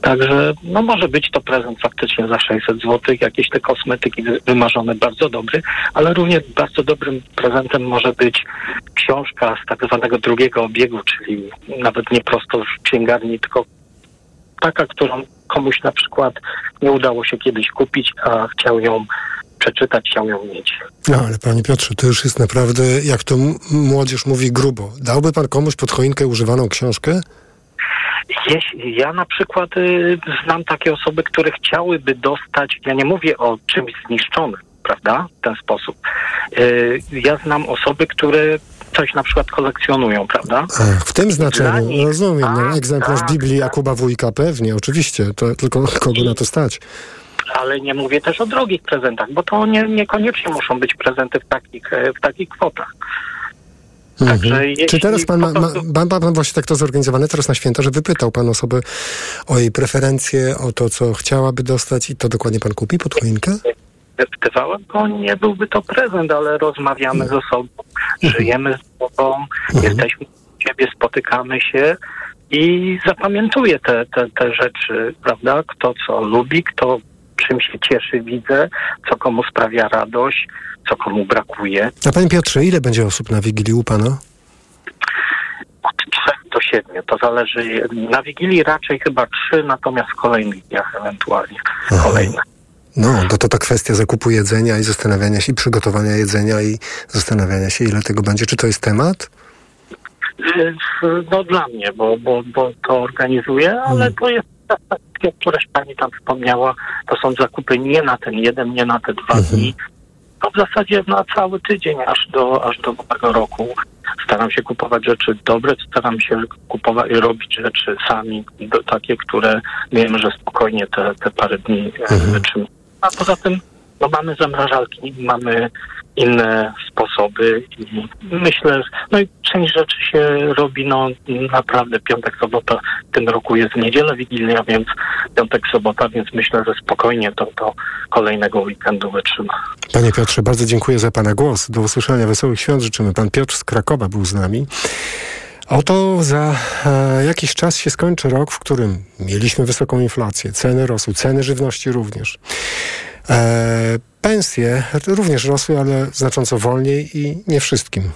Także no może być to prezent faktycznie za 600 zł, jakieś te kosmetyki wy- wymarzone, bardzo dobry, ale również bardzo dobrym prezentem może być książka z tak zwanego drugiego obiegu, czyli nawet nie prosto z księgarni, tylko taka, którą komuś na przykład nie udało się kiedyś kupić, a chciał ją przeczytać, chciał ją mieć. No ale panie Piotrze, to już jest naprawdę, jak to młodzież mówi, grubo. Dałby pan komuś pod choinkę używaną książkę? Jeśli ja na przykład y, znam takie osoby, które chciałyby dostać, ja nie mówię o czymś zniszczonym, prawda, w ten sposób. Y, ja znam osoby, które coś na przykład kolekcjonują, prawda? Ach, w tym znaczeniu, nich- rozumiem. No, tak, egzemplarz tak, Biblii Jakuba Wójka, pewnie, oczywiście. To tylko kogo na to stać. Ale nie mówię też o drogich prezentach, bo to nie, niekoniecznie muszą być prezenty w takich, e, w takich kwotach. Mhm. Jeśli Czy teraz pan ma, ma, pan, właśnie tak to zorganizowane teraz na święta, że wypytał pan osobę o jej preferencje, o to, co chciałaby dostać i to dokładnie pan kupi pod choinkę? Wypytywałem go, nie byłby to prezent, ale rozmawiamy z osobą, Mhm. żyjemy z sobą, jesteśmy u siebie, spotykamy się i zapamiętuję te, te, te rzeczy, prawda? Kto co lubi, kto czym się cieszy, widzę, co komu sprawia radość, co komu brakuje. A panie Piotrze, ile będzie osób na Wigilii u pana? Od trzech do siedmiu. To zależy. Na Wigilii raczej chyba trzy, natomiast w kolejnych dniach ewentualnie kolejne. No, to, to ta kwestia zakupu jedzenia i zastanawiania się, i przygotowania jedzenia i zastanawiania się, ile tego będzie. Czy to jest temat? Y, No dla mnie, bo, bo, bo to organizuję, ale to jest wszystkie, któreś pani tam wspomniała, to są zakupy nie na ten jeden, nie na te dwa dni, to w zasadzie na cały tydzień, aż do, aż do nowego roku. Staram się kupować rzeczy dobre, staram się kupować, robić rzeczy sami, do, takie, które wiemy, że spokojnie te, te parę dni wytrzymają. A poza tym no mamy zamrażalki, mamy inne sposoby i myślę, no i część rzeczy się robi, no naprawdę piątek, sobota w tym roku jest niedziela Wigilia, więc piątek, sobota, więc myślę, że spokojnie to do kolejnego weekendu wytrzyma. Panie Piotrze, bardzo dziękuję za Pana głos. Do usłyszenia, wesołych świąt życzymy. Pan Piotr z Krakowa był z nami. Oto za e, jakiś czas się skończy rok, w którym mieliśmy wysoką inflację, ceny rosły, ceny żywności również. E, pensje również rosły, ale znacząco wolniej i nie wszystkim.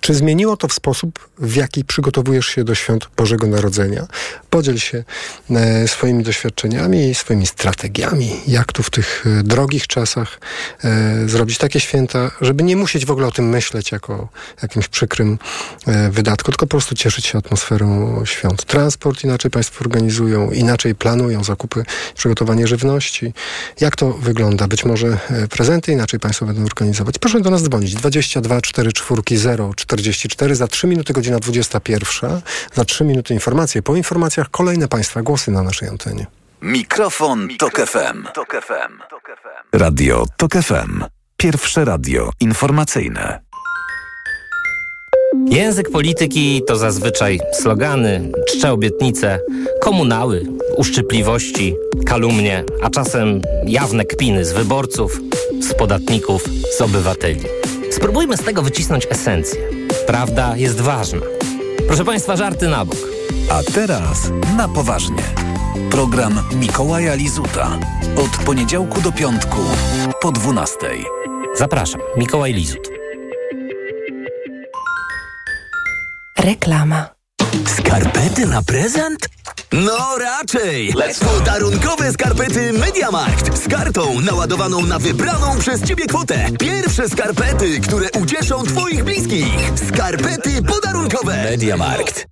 Czy zmieniło to w sposób, w jaki przygotowujesz się do świąt Bożego Narodzenia? Podziel się e, swoimi doświadczeniami, swoimi strategiami, jak tu w tych e, drogich czasach e, zrobić takie święta, żeby nie musieć w ogóle o tym myśleć jako jakimś przykrym wydatku, tylko po prostu cieszyć się atmosferą świąt. Transport inaczej Państwo organizują, inaczej planują zakupy, przygotowanie żywności. Jak to wygląda? Być może prezenty inaczej Państwo będą organizować. Proszę do nas dzwonić. 22 4 4 044 za 3 minuty godzina 21. Za 3 minuty informacje. Po informacjach kolejne Państwa głosy na naszej antenie. Mikrofon, Tok FM. Radio Tok FM. Pierwsze radio informacyjne. Język polityki to zazwyczaj slogany, czcze obietnice, komunały, uszczypliwości, kalumnie, a czasem jawne kpiny z wyborców, z podatników, z obywateli. Spróbujmy z tego wycisnąć esencję. Prawda jest ważna. Proszę Państwa, żarty na bok. A teraz na poważnie. Program Mikołaja Lizuta. Od poniedziałku do piątku po 12. Zapraszam, Mikołaj Lizut. Reklama. Skarpety na prezent? No raczej! Podarunkowe skarpety Mediamarkt z kartą naładowaną na wybraną przez Ciebie kwotę. Pierwsze skarpety, które ucieszą Twoich bliskich. Skarpety podarunkowe. Mediamarkt.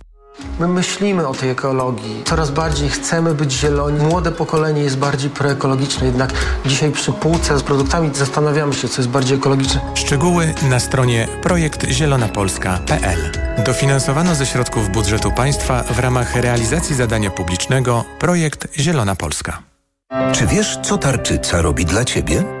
My myślimy o tej ekologii. Coraz bardziej chcemy być zieloni. Młode pokolenie jest bardziej proekologiczne, jednak dzisiaj przy półce z produktami zastanawiamy się, co jest bardziej ekologiczne. Szczegóły na stronie projektzielonapolska.pl. Dofinansowano ze środków budżetu państwa w ramach realizacji zadania publicznego Projekt Zielona Polska. Czy wiesz, co tarczyca robi dla ciebie?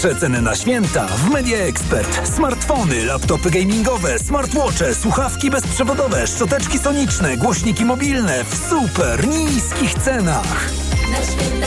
Przeceny na święta w Media Expert. Smartfony, laptopy gamingowe, smartwatche, słuchawki bezprzewodowe, szczoteczki soniczne, głośniki mobilne w super niskich cenach. Na święta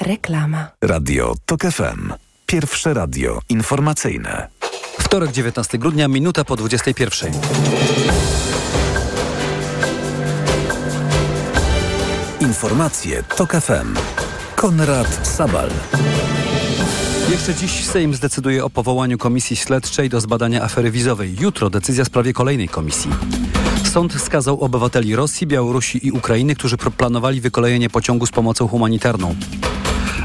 Reklama. Radio TOK FM. Pierwsze radio informacyjne. Wtorek, 19 grudnia, minuta po 21. Informacje TOK FM. Konrad Sabal. Jeszcze dziś Sejm zdecyduje o powołaniu komisji śledczej do zbadania afery wizowej. Jutro decyzja w sprawie kolejnej komisji. Sąd skazał obywateli Rosji, Białorusi i Ukrainy, którzy planowali wykolejenie pociągu z pomocą humanitarną.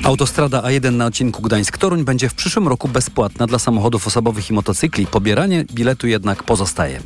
Autostrada A1 na odcinku Gdańsk-Toruń będzie w przyszłym roku bezpłatna dla samochodów osobowych i motocykli. Pobieranie biletu jednak pozostaje.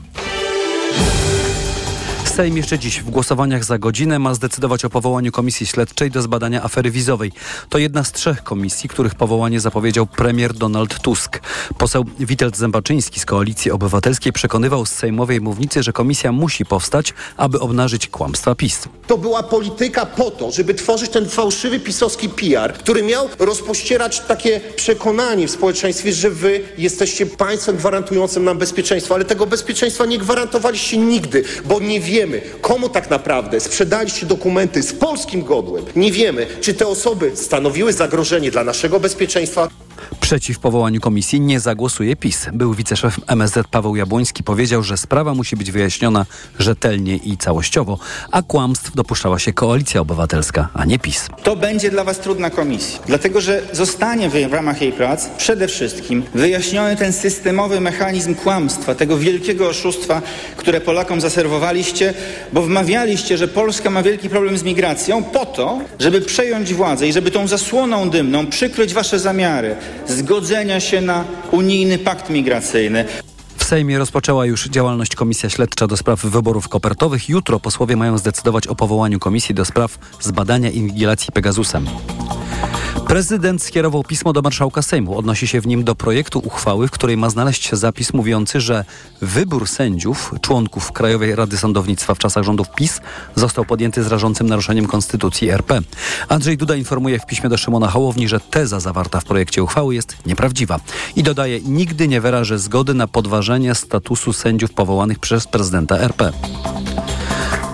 Sejm jeszcze dziś w głosowaniach za godzinę ma zdecydować o powołaniu komisji śledczej do zbadania afery wizowej. To jedna z trzech komisji, których powołanie zapowiedział premier Donald Tusk. Poseł Witold Zębaczyński z Koalicji Obywatelskiej przekonywał z sejmowej mównicy, że komisja musi powstać, aby obnażyć kłamstwa PiS. To była polityka po to, żeby tworzyć ten fałszywy pisowski PR, który miał rozpościerać takie przekonanie w społeczeństwie, że wy jesteście państwem gwarantującym nam bezpieczeństwo, ale tego bezpieczeństwa nie gwarantowaliście nigdy, bo nie wiemy, komu tak naprawdę sprzedaliście dokumenty z polskim godłem. Nie wiemy, czy te osoby stanowiły zagrożenie dla naszego bezpieczeństwa. Przeciw powołaniu komisji nie zagłosuje PiS. Był wiceszef MSZ Paweł Jabłoński powiedział, że sprawa musi być wyjaśniona rzetelnie i całościowo, a kłamstw dopuszczała się Koalicja Obywatelska, a nie PiS. To będzie dla Was trudna komisja, dlatego że zostanie w ramach jej prac przede wszystkim wyjaśniony ten systemowy mechanizm kłamstwa, tego wielkiego oszustwa, które Polakom zaserwowaliście, bo wmawialiście, że Polska ma wielki problem z migracją po to, żeby przejąć władzę i żeby tą zasłoną dymną przykryć Wasze zamiary zgodzenia się na unijny pakt migracyjny. W Sejmie rozpoczęła już działalność Komisja Śledcza do spraw wyborów kopertowych. Jutro posłowie mają zdecydować o powołaniu komisji do spraw zbadania inwigilacji Pegasusem. Prezydent skierował pismo do marszałka Sejmu. Odnosi się w nim do projektu uchwały, w której ma znaleźć się zapis mówiący, że wybór sędziów, członków Krajowej Rady Sądownictwa w czasach rządów PiS został podjęty z rażącym naruszeniem Konstytucji RP. Andrzej Duda informuje w piśmie do Szymona Hołowni, że teza zawarta w projekcie uchwały jest nieprawdziwa. I dodaje, nigdy nie wyrażę zgody na podważenie statusu sędziów powołanych przez prezydenta RP.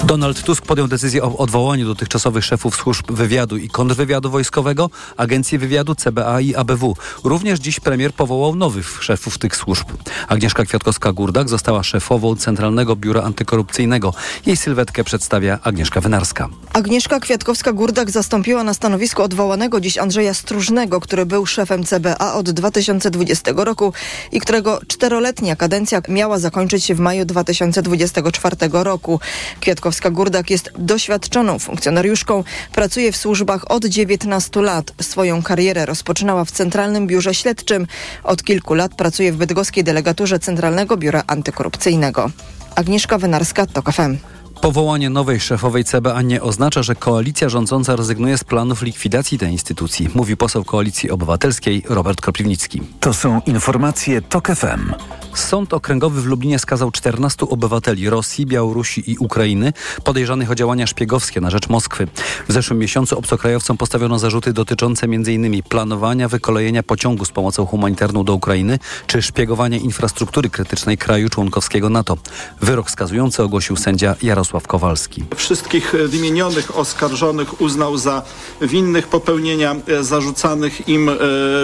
Donald Tusk podjął decyzję o odwołaniu dotychczasowych szefów służb wywiadu i kontrwywiadu wojskowego, Agencji Wywiadu, CBA i ABW. Również dziś premier powołał nowych szefów tych służb. Agnieszka Kwiatkowska-Gurdak została szefową Centralnego Biura Antykorupcyjnego. Jej sylwetkę przedstawia Agnieszka Wynarska. Agnieszka Kwiatkowska-Gurdak zastąpiła na stanowisku odwołanego dziś Andrzeja Stróżnego, który był szefem CBA od 2020 roku i którego czteroletnia kadencja miała zakończyć się w maju 2024 roku. Kwiatkowska Kwiatkowska-Gurdak jest doświadczoną funkcjonariuszką, pracuje w służbach od 19 lat. Swoją karierę rozpoczynała w Centralnym Biurze Śledczym. Od kilku lat pracuje w bydgoskiej delegaturze Centralnego Biura Antykorupcyjnego. Agnieszka Wynarska, TOK FM. Powołanie nowej szefowej CBA nie oznacza, że koalicja rządząca rezygnuje z planów likwidacji tej instytucji, mówi poseł Koalicji Obywatelskiej Robert Kropiwnicki. To są informacje TOK FM. Sąd Okręgowy w Lublinie skazał 14 obywateli Rosji, Białorusi i Ukrainy podejrzanych o działania szpiegowskie na rzecz Moskwy. W zeszłym miesiącu obcokrajowcom postawiono zarzuty dotyczące m.in. planowania wykolejenia pociągu z pomocą humanitarną do Ukrainy czy szpiegowania infrastruktury krytycznej kraju członkowskiego NATO. Wyrok skazujący ogłosił sędzia Jarosław Kowalski. Wszystkich wymienionych oskarżonych uznał za winnych popełnienia zarzucanych im e,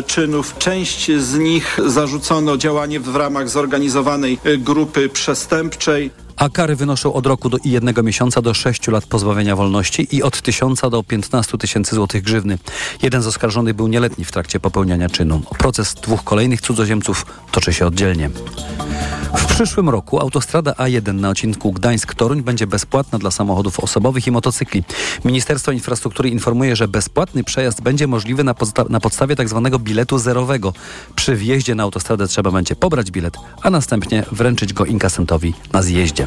czynów. Część z nich zarzucono działanie w ramach zorganizowanej grupy przestępczej. A kary wynoszą od roku do i jednego miesiąca do sześciu lat pozbawienia wolności i od tysiąca do 15 tysięcy złotych grzywny. Jeden z oskarżonych był nieletni w trakcie popełniania czynu. Proces dwóch kolejnych cudzoziemców toczy się oddzielnie. W przyszłym roku autostrada A1 na odcinku Gdańsk-Toruń będzie bezpłatna dla samochodów osobowych i motocykli. Ministerstwo Infrastruktury informuje, że bezpłatny przejazd będzie możliwy na, podsta- na podstawie tzw. Tak biletu zerowego. Przy wjeździe na autostradę trzeba będzie pobrać bilet, a następnie wręczyć go inkasentowi na zjeździe.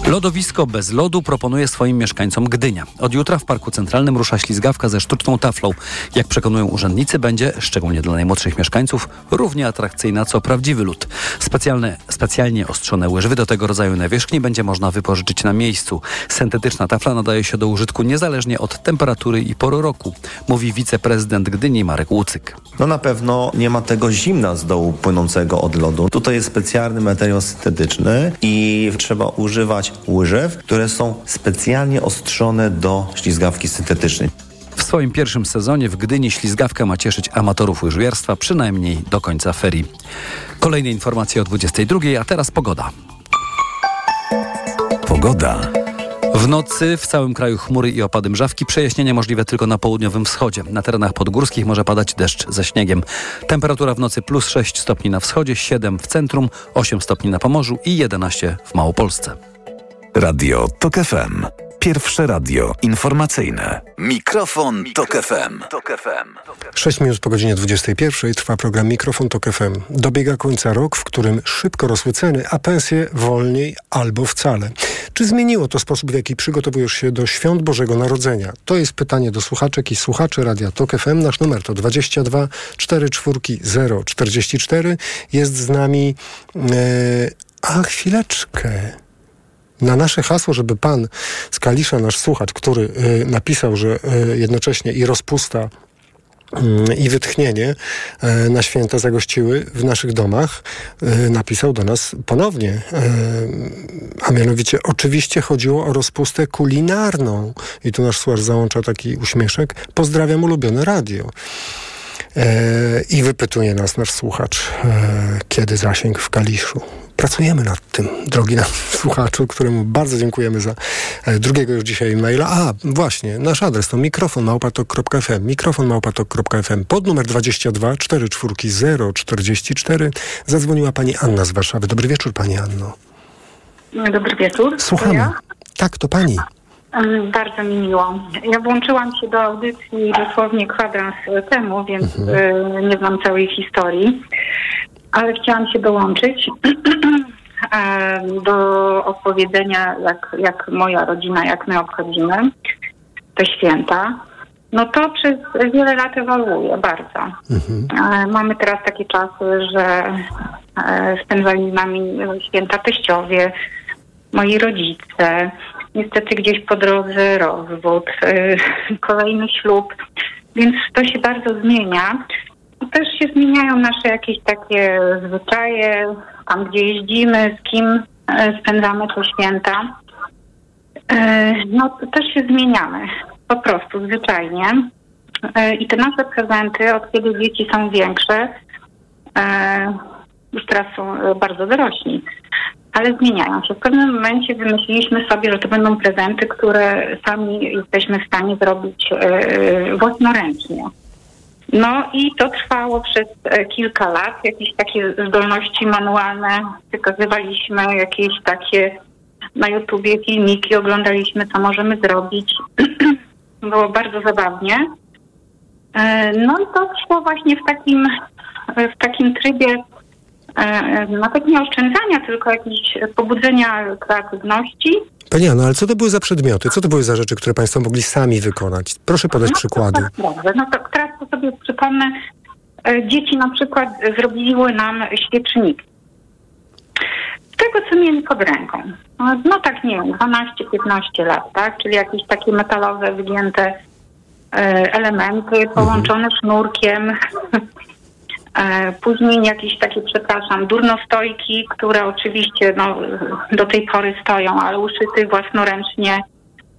Lodowisko bez lodu proponuje swoim mieszkańcom Gdynia. Od jutra w Parku Centralnym rusza ślizgawka ze sztuczną taflą. Jak przekonują urzędnicy, będzie, szczególnie dla najmłodszych mieszkańców, równie atrakcyjna co prawdziwy lód. Specjalne, specjalnie ostrzone łyżwy do tego rodzaju nawierzchni będzie można wypożyczyć na miejscu. Syntetyczna tafla nadaje się do użytku niezależnie od temperatury i pory roku, mówi wiceprezydent Gdyni Marek Łucyk. No na pewno nie ma tego zimna z dołu płynącego od lodu. Tutaj jest specjalny materiał syntetyczny i trzeba używać łyżew, które są specjalnie ostrzone do ślizgawki syntetycznej. W swoim pierwszym sezonie w Gdyni ślizgawka ma cieszyć amatorów łyżwiarstwa przynajmniej do końca ferii. Kolejne informacje o 22, a teraz pogoda. Pogoda. W nocy w całym kraju chmury i opady mrzawki, przejaśnienia możliwe tylko na południowym wschodzie. Na terenach podgórskich może padać deszcz ze śniegiem. Temperatura w nocy plus 6 stopni na wschodzie, 7 w centrum, 8 stopni na Pomorzu i 11 w Małopolsce. Radio TOK FM. Pierwsze radio informacyjne. Mikrofon, Tok FM. Tok FM. 6 minut po godzinie 21 trwa program Mikrofon Tok FM. Dobiega końca rok, w którym szybko rosły ceny, a pensje wolniej albo wcale. Czy zmieniło to sposób, w jaki przygotowujesz się do świąt Bożego Narodzenia? To jest pytanie do słuchaczek i słuchaczy Radia Tok FM. Nasz numer to 22 44 044. Jest z nami... E, a chwileczkę. Na nasze hasło, żeby pan z Kalisza, nasz słuchacz, który y, napisał, że y, jednocześnie i rozpusta y, i wytchnienie y, na święta zagościły w naszych domach, y, napisał do nas ponownie. Y, a mianowicie, oczywiście chodziło o rozpustę kulinarną. I tu nasz słuchacz załącza taki uśmieszek. Pozdrawiam ulubione radio. E, I wypytuje nas nasz słuchacz, e, kiedy zasięg w Kaliszu. Pracujemy nad tym, drogi nasz słuchaczu, któremu bardzo dziękujemy za e, drugiego już dzisiaj maila. A, właśnie, nasz adres to mikrofonmałpatok.fm, mikrofonmałpatok.fm pod numer 22 44 044 zadzwoniła pani Anna z Warszawy. Dobry wieczór, pani Anno. Dobry wieczór. Słuchamy. Ja? Tak, to pani. Mm, Bardzo mi miło. Ja włączyłam się do audycji dosłownie kwadrans temu, więc y, nie znam całej historii, ale chciałam się dołączyć e, do opowiedzenia, jak, jak moja rodzina, jak my obchodzimy te święta. No to przez wiele lat ewoluuje bardzo. E, Mamy teraz takie czasy, że e, spędzali z nami święta teściowie, moi rodzice, niestety gdzieś po drodze rozwód, y, kolejny ślub, więc to się bardzo zmienia. Też się zmieniają nasze jakieś takie zwyczaje, tam gdzie jeździmy, z kim y, spędzamy te święta. Y, No też się zmieniamy, po prostu zwyczajnie. I te nasze prezenty, od kiedy dzieci są większe, już teraz są bardzo dorośli, ale zmieniają się. W pewnym momencie wymyśliliśmy sobie, że to będą prezenty, które sami jesteśmy w stanie zrobić e, własnoręcznie. No i to trwało przez e, kilka lat. Jakieś takie zdolności manualne wykazywaliśmy, jakieś takie na YouTubie filmiki, oglądaliśmy, co możemy zrobić. Było bardzo zabawnie. E, No i to szło właśnie w takim, w takim trybie e, nawet nie oszczędzania, tylko jakiegoś pobudzenia kreatywności. Pani Anno, ale co to były za przedmioty? Co to były za rzeczy, które państwo mogli sami wykonać? Proszę podać przykłady. Dobrze, no to teraz to sobie przypomnę. E, Dzieci na przykład zrobiły nam świeczniki. Z tego, co mieli pod ręką. No, No tak, nie wiem, 12-15 lat, tak? Czyli jakieś takie metalowe, wygięte e, elementy połączone sznurkiem. E, Później jakieś takie, przepraszam, durnostojki, które oczywiście no, do tej pory stoją, ale uszyty własnoręcznie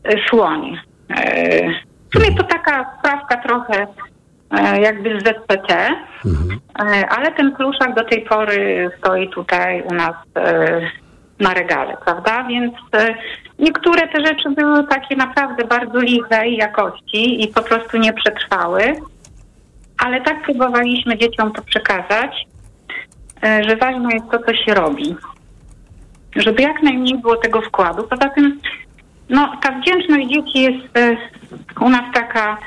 e, słoń. E, W sumie to taka sprawka trochę jakby z ZPT, e, ale ten pluszak do tej pory stoi tutaj u nas na regale, prawda? Więc niektóre te rzeczy były takie naprawdę bardzo lichej jakości i po prostu nie przetrwały. Ale tak próbowaliśmy dzieciom to przekazać, e, że ważne jest to, co się robi. Żeby jak najmniej było tego wkładu. Poza tym, no, ta wdzięczność dzieci jest e, u nas taka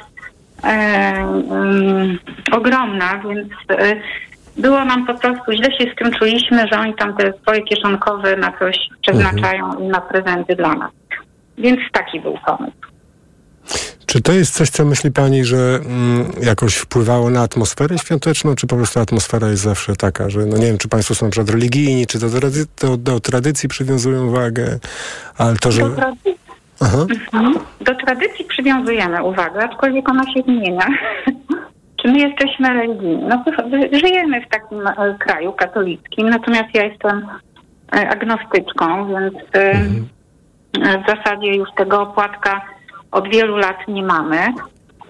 e, mm, ogromna, więc e, było nam po prostu, źle się z tym czuliśmy, że oni tam te swoje kieszonkowe na coś przeznaczają i na prezenty dla nas. Więc taki był pomysł. Czy to jest coś, co myśli pani, że mm, jakoś wpływało na atmosferę świąteczną, czy po prostu atmosfera jest zawsze taka, że no nie wiem, czy państwo są na przykład religijni, czy do, do, do tradycji przywiązują wagę, ale to, że... Do, tradycji. Mhm. do tradycji przywiązujemy uwagę, aczkolwiek ona się zmienia. Czy my jesteśmy religijni? No, żyjemy w takim e, kraju katolickim, natomiast ja jestem e, agnostyczką, więc e, e, w zasadzie już tego opłatka od wielu lat nie mamy.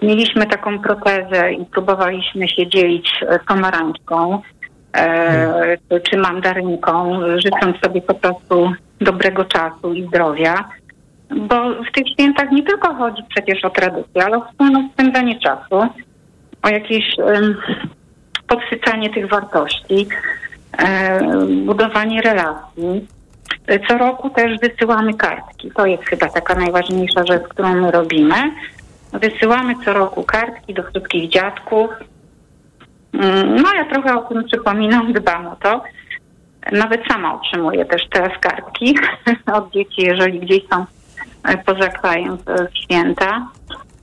Mieliśmy taką protezę i próbowaliśmy się dzielić e, pomarańczką e, czy mandarynką, życząc sobie po prostu dobrego czasu i zdrowia. Bo w tych świętach nie tylko chodzi przecież o tradycję, ale o wspólne spędzanie czasu, o jakieś em, podsycanie tych wartości, e, budowanie relacji. Co roku też wysyłamy kartki. To jest chyba taka najważniejsza rzecz, którą my robimy. Wysyłamy co roku kartki do wszystkich dziadków. Mm, No ja trochę o tym przypominam, dbam o to. Nawet sama otrzymuję też teraz kartki od dzieci, jeżeli gdzieś są e, poza krajem e, święta,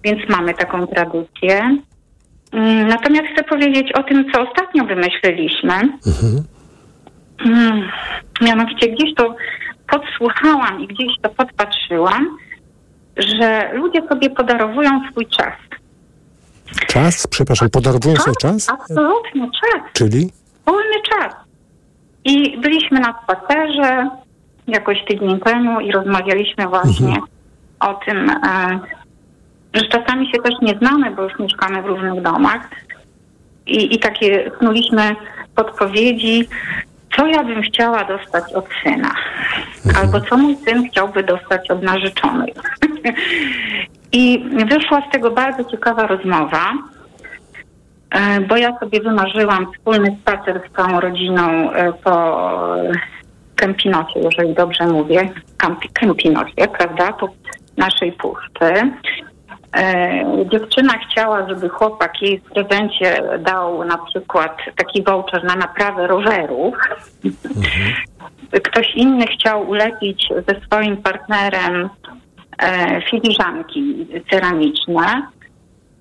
więc mamy taką tradycję. Mm, Natomiast chcę powiedzieć o tym, co ostatnio wymyśliliśmy. Mm, Mianowicie gdzieś to podsłuchałam i gdzieś to podpatrzyłam, że ludzie sobie podarowują swój czas. Czas? Przepraszam, podarowują sobie czas? Absolutnie czas. Czyli? Wolny czas. I byliśmy na spacerze jakoś tydzień temu i rozmawialiśmy właśnie o tym, e, że czasami się też nie znamy, bo już mieszkamy w różnych domach. I, i takie snuliśmy podpowiedzi, co ja bym chciała dostać od syna, albo co mój syn chciałby dostać od narzeczonej. I wyszła z tego bardzo ciekawa rozmowa, e, bo ja sobie wymarzyłam wspólny spacer z całą rodziną e, po Kempinosie, jeżeli dobrze mówię, Kempinosie, prawda, po naszej puszczy. E, dziewczyna chciała, żeby chłopak jej w prezencie dał na przykład taki voucher na naprawę rowerów. Ktoś inny chciał ulepić ze swoim partnerem e, filiżanki ceramiczne.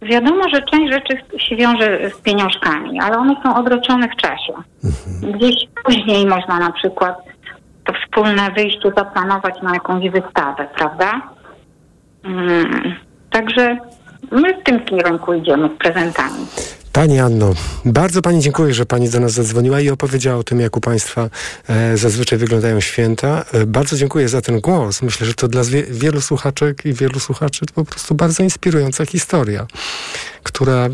Wiadomo, że część rzeczy się wiąże z pieniążkami, ale one są odroczone w czasie. Gdzieś później można na przykład to wspólne wyjście zaplanować na jakąś wystawę, prawda? Mm. Także my w tym kierunku idziemy z prezentami. Pani Anno, bardzo Pani dziękuję, że Pani do nas zadzwoniła i opowiedziała o tym, jak u Państwa e, zazwyczaj wyglądają święta. E, bardzo dziękuję za ten głos. Myślę, że to dla wie, wielu słuchaczek i wielu słuchaczy to po prostu bardzo inspirująca historia, która e,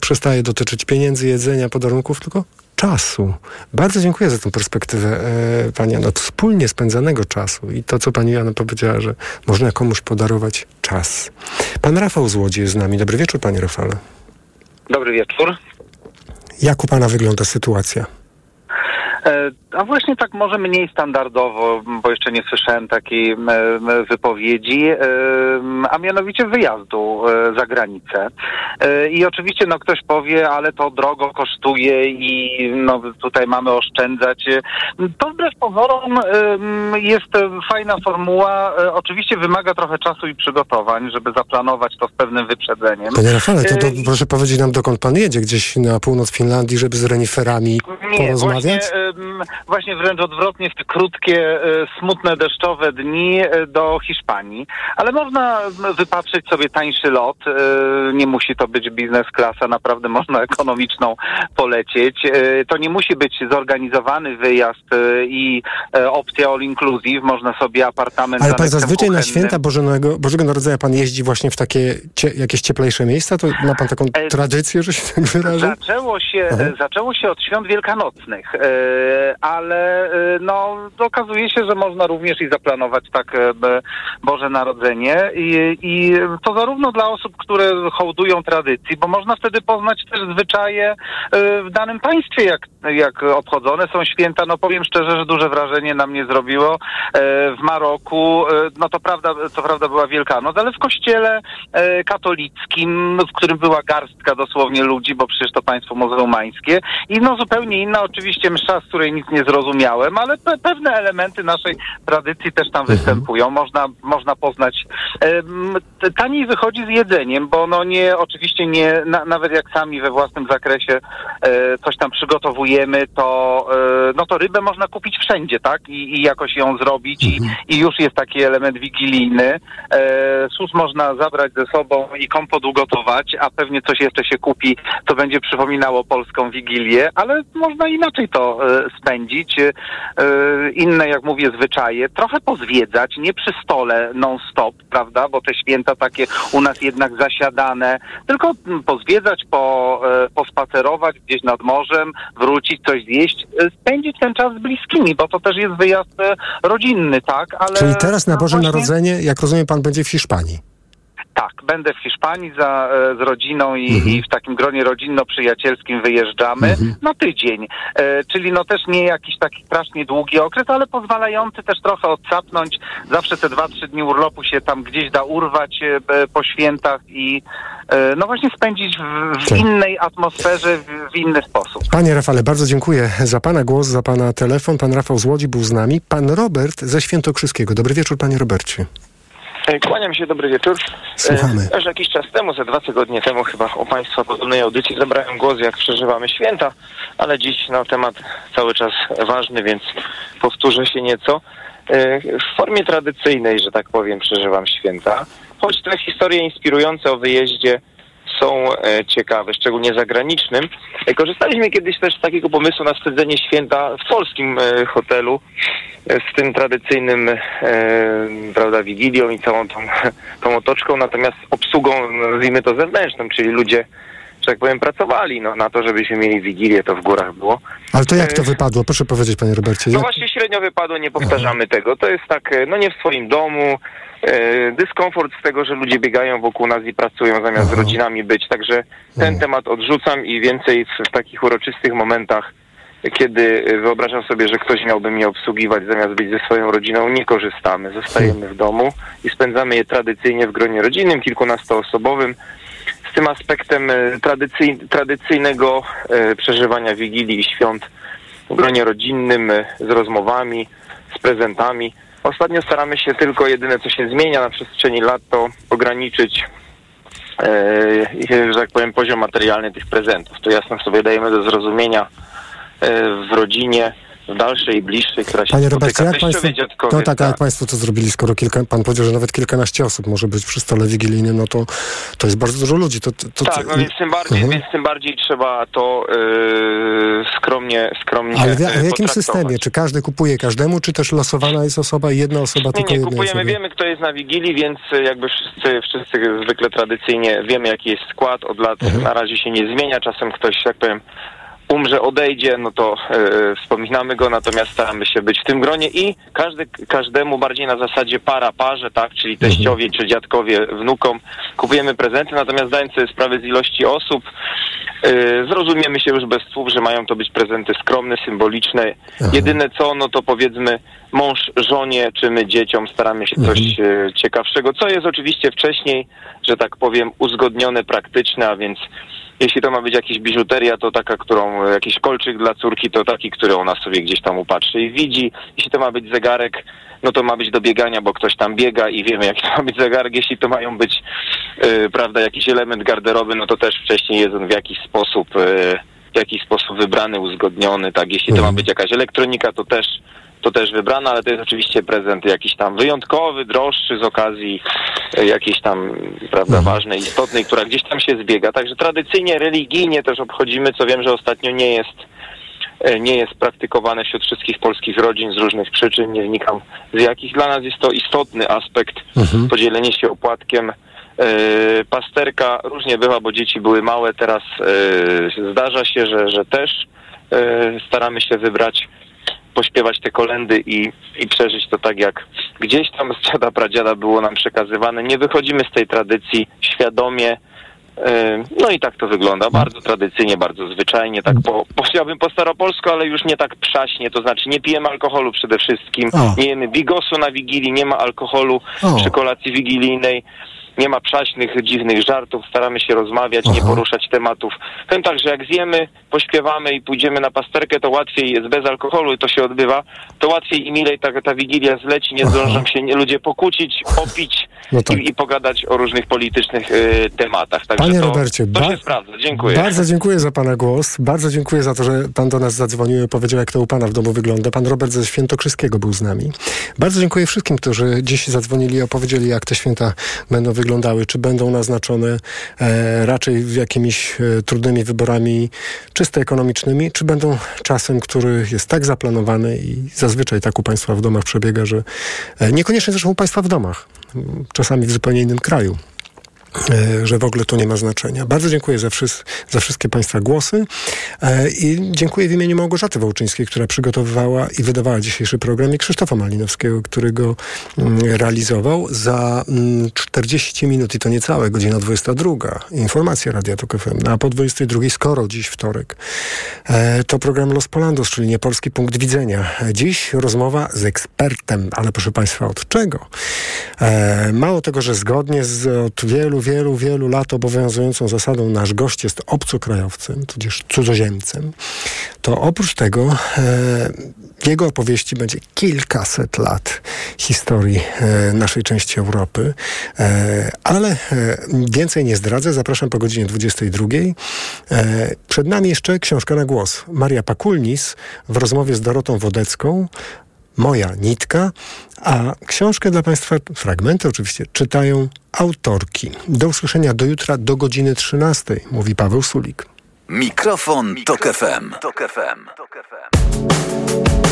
przestaje dotyczyć pieniędzy, jedzenia, podarunków, tylko czasu. Bardzo dziękuję za tę perspektywę e, Pani Anno, wspólnie spędzanego czasu i to, co Pani Anna powiedziała, że można komuś podarować czas. Pan Rafał z Łodzi jest z nami. Dobry wieczór, Panie Rafale. Dobry wieczór. Jak u Pana wygląda sytuacja? E, A właśnie tak może mniej standardowo, bo jeszcze nie słyszałem takiej wypowiedzi, e, a mianowicie wyjazdu e, za granicę. I oczywiście no ktoś powie, ale to drogo kosztuje i no tutaj mamy oszczędzać. To wbrew pozorom jest fajna formuła. Oczywiście wymaga trochę czasu i przygotowań, żeby zaplanować to z pewnym wyprzedzeniem. Panie Rafale, to, to E, proszę powiedzieć nam, dokąd Pan jedzie? Gdzieś na północ Finlandii, żeby z reniferami Nie, porozmawiać? właśnie, em, właśnie wręcz odwrotnie w te krótkie, e, smutne, deszczowe dni e, do Hiszpanii. Ale można wypatrzyć sobie tańszy lot. e, Nie musi to być biznes klasa, naprawdę można ekonomiczną polecieć. To nie musi być zorganizowany wyjazd i opcja all inclusive. Można sobie apartament Ale Pan zazwyczaj na święta Bożego, Bożego Narodzenia Pan jeździ właśnie w takie cie, jakieś cieplejsze miejsca? To ma Pan taką tradycję, że się tak wyrażę? Zaczęło się, Aha. zaczęło się od świąt wielkanocnych. E, ale e, no okazuje się, że można również i zaplanować tak e, Boże Narodzenie i, i to zarówno dla osób, które hołdują tradycji, bo można wtedy poznać też zwyczaje w danym państwie, jak, jak obchodzone są święta. No powiem szczerze, że duże wrażenie na mnie zrobiło w Maroku. No to prawda, to prawda była Wielkanoc, ale w kościele katolickim, w którym była garstka dosłownie ludzi, bo przecież to państwo muzułmańskie i no zupełnie inna oczywiście msza, z której nic nie zrozumiałem, ale pe pewne elementy naszej tradycji też tam występują. Można, można poznać. Taniej wychodzi z jedzeniem, bo no nie, oczywiście nie, na, nawet jak sami we własnym zakresie e, coś tam przygotowujemy, to e, no to rybę można kupić wszędzie, tak? I, i jakoś ją zrobić i, i już jest taki element wigilijny. E, sus można zabrać ze sobą i kompot ugotować, a pewnie coś jeszcze się kupi, co będzie przypominało polską wigilię, ale można inaczej to spędzić. E, inne, jak mówię, zwyczaje. Trochę pozwiedzać, nie przy stole non-stop, prawda? Bo te święta takie u nas jednak zasiadane, tylko pozwiedzać, po, e, pospacerować gdzieś nad morzem, wrócić, coś zjeść, e, spędzić ten czas z bliskimi, bo to też jest wyjazd rodzinny, tak? Ale Czyli teraz na no Boże Narodzenie, jak rozumiem, pan będzie w Hiszpanii. Tak, będę w Hiszpanii za, e, z rodziną i, i w takim gronie rodzinno-przyjacielskim wyjeżdżamy na tydzień. E, czyli no też nie jakiś taki strasznie długi okres, ale pozwalający też trochę odsapnąć. Zawsze te dwa, trzy dni urlopu się tam gdzieś da urwać e, b- po świętach i e, no właśnie spędzić w, w Tak. innej atmosferze, w, w inny sposób. Panie Rafale, bardzo dziękuję za pana głos, za pana telefon. Pan Rafał z Łodzi był z nami. Pan Robert ze Świętokrzyskiego. Dobry wieczór, panie Robercie. E, Kłaniam się, dobry wieczór. Słuchamy. E, Już jakiś czas temu, ze dwa tygodnie temu chyba u Państwa podobnej audycji zabrałem głos, jak przeżywamy święta, ale dziś na temat cały czas ważny, więc powtórzę się nieco. E, W formie tradycyjnej, że tak powiem, przeżywam święta, choć te historie inspirujące o wyjeździe są e, ciekawe, szczególnie zagranicznym. E, Korzystaliśmy kiedyś też z takiego pomysłu na spędzenie święta w polskim e, hotelu z tym tradycyjnym, prawda, wigilią i całą tą, tą otoczką, natomiast obsługą, nazwijmy to zewnętrzną, czyli ludzie, że tak powiem, pracowali no, na to, żebyśmy mieli wigilię, to w górach było. Ale to jak to wypadło? Proszę powiedzieć, panie Robercie. No Jak... właśnie średnio wypadło, nie powtarzamy tego. To jest tak, e, no nie w swoim domu, e, dyskomfort z tego, że ludzie biegają wokół nas i pracują zamiast z rodzinami być. Także ten temat odrzucam i więcej w, w takich uroczystych momentach, kiedy e, wyobrażam sobie, że ktoś miałby mnie obsługiwać zamiast być ze swoją rodziną, nie korzystamy. Zostajemy w domu i spędzamy je tradycyjnie w gronie rodzinnym, kilkunastoosobowym. Z tym aspektem e, tradycyj, tradycyjnego e, przeżywania Wigilii i świąt w gronie rodzinnym, e, z rozmowami, z prezentami. Ostatnio staramy się tylko jedyne, co się zmienia na przestrzeni lat, to ograniczyć, że tak powiem, poziom materialny tych prezentów. To jasno sobie dajemy do zrozumienia w rodzinie, dalszej i bliższej, która się Panie. Robercie, jak państwo, no tak, tak. jak państwo to zrobili, skoro kilka, pan powiedział, że nawet kilkanaście osób może być przy stole wigilijnym, no to, to jest bardzo dużo ludzi. To, to, to, Tak, no więc tym bardziej, Mhm. więc tym bardziej trzeba to e, skromnie, skromnie Ale w, e, w jakim systemie? Czy każdy kupuje każdemu, czy też losowana jest osoba i jedna osoba Nie, tylko nie, kupujemy, osobie? wiemy kto jest na Wigilii, więc jakby wszyscy, wszyscy zwykle tradycyjnie wiemy jaki jest skład, od lat Mhm. na razie się nie zmienia, czasem ktoś, jak powiem, umrze, odejdzie, no to e, wspominamy go, natomiast staramy się być w tym gronie i każdy, każdemu bardziej na zasadzie para parze, tak, czyli Mhm. teściowie czy dziadkowie wnukom kupujemy prezenty, natomiast zdając sobie sprawę z ilości osób, e, zrozumiemy się już bez słów, że mają to być prezenty skromne, symboliczne. Jedyne co, no to powiedzmy mąż żonie, czy my dzieciom staramy się coś e, ciekawszego, co jest oczywiście wcześniej, że tak powiem, uzgodnione, praktyczne, a więc jeśli to ma być jakaś biżuteria, to taka, którą, jakiś kolczyk dla córki, to taki, który ona sobie gdzieś tam upatrzy i widzi. Jeśli to ma być zegarek, no to ma być do biegania, bo ktoś tam biega i wiemy, jaki to ma być zegarek. Jeśli to mają być, e, prawda, jakiś element garderoby, no to też wcześniej jest on w jakiś sposób, e, w jakiś sposób wybrany, uzgodniony, tak. Jeśli to ma być jakaś elektronika, to też to też wybrana, ale to jest oczywiście prezent jakiś tam wyjątkowy, droższy z okazji e, jakiejś tam, prawda, ważnej, istotnej, która gdzieś tam się zbiega. Także tradycyjnie, religijnie też obchodzimy, co wiem, że ostatnio nie jest e, nie jest praktykowane wśród wszystkich polskich rodzin z różnych przyczyn, nie wnikam z jakich. Dla nas jest to istotny aspekt, podzielenie się opłatkiem. E, pasterka różnie bywa, bo dzieci były małe, teraz zdarza się, że, że też staramy się wybrać, pośpiewać te kolendy i, i przeżyć to tak, jak gdzieś tam z dziada pradziada było nam przekazywane. Nie wychodzimy z tej tradycji świadomie, e, no i tak to wygląda. Bardzo tradycyjnie, bardzo zwyczajnie, tak po, powiedziałbym po staropolsku, ale już nie tak przaśnie, to znaczy nie pijemy alkoholu przede wszystkim, O. nie jemy bigosu na Wigilii, nie ma alkoholu O. przy kolacji wigilijnej, nie ma przaśnych, dziwnych żartów, staramy się rozmawiać, nie poruszać tematów. Powiem tak, że jak zjemy, pośpiewamy i pójdziemy na pasterkę, to łatwiej jest bez alkoholu i to się odbywa, to łatwiej i milej ta, ta Wigilia zleci, nie zdążą się nie, ludzie pokłócić, opić No tak. i, i pogadać o różnych politycznych y, tematach. Także Panie to, Robercie, to ba- się sprawdza. Dziękuję. Bardzo dziękuję za Pana głos. Bardzo dziękuję za to, że Pan do nas zadzwonił i powiedział, jak to u Pana w domu wygląda. Pan Robert ze Świętokrzyskiego był z nami. Bardzo dziękuję wszystkim, którzy dziś zadzwonili i opowiedzieli, jak te święta będą wyglądały. Czy będą naznaczone e, raczej jakimiś e, trudnymi wyborami czysto ekonomicznymi, czy będą czasem, który jest tak zaplanowany i zazwyczaj tak u Państwa w domach przebiega, że e, niekoniecznie zresztą u Państwa w domach, czasami w zupełnie innym kraju że w ogóle to nie ma znaczenia. Bardzo dziękuję za, za wszystkie Państwa głosy e, i dziękuję w imieniu Małgorzaty Wołczyńskiej, która przygotowywała i wydawała dzisiejszy program i Krzysztofa Malinowskiego, który go mm, realizował. Za mm, 40 minut i to niecałe, godzina 22. Informacja Radia Tok FM. A po 22, skoro dziś wtorek, e, to program Los Polandos, czyli niepolski punkt widzenia. Dziś rozmowa z ekspertem, ale proszę Państwa, od czego? E, mało tego, że zgodnie z od wielu, wielu, wielu lat obowiązującą zasadą nasz gość jest obcokrajowcem, tudzież cudzoziemcem, to oprócz tego e, jego opowieści będzie kilkaset lat historii e, naszej części Europy, e, ale e, więcej nie zdradzę. Zapraszam po godzinie 22. E, przed nami jeszcze książka na głos. Maria Pakulnis w rozmowie z Dorotą Wodecką Moja nitka, a książkę dla Państwa, fragmenty oczywiście, czytają autorki. Do usłyszenia do jutra do godziny 13, mówi Paweł Sulik. Mikrofon, Tok FM. Tok FM. Miesiące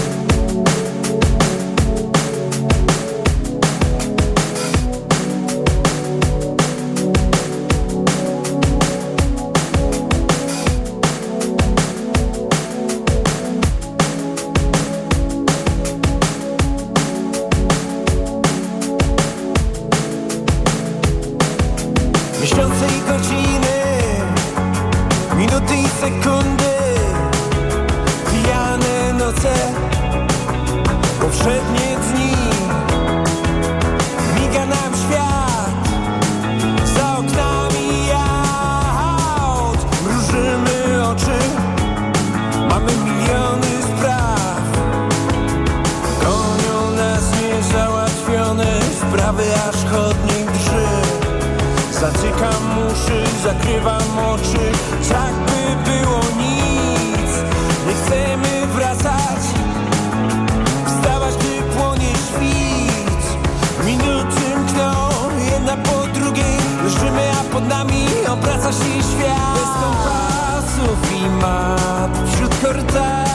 sekundy Pijane noce, powszednie dni. Miga nam świat, za oknami aut Mrużymy oczy, mamy miliony spraw. Gonią nas niezałatwione sprawy, aż chodnik drży Zatykam uszy, zakrywam oczy Tak nami obraca się świat. Bez kompasów i map Wśród korytarzy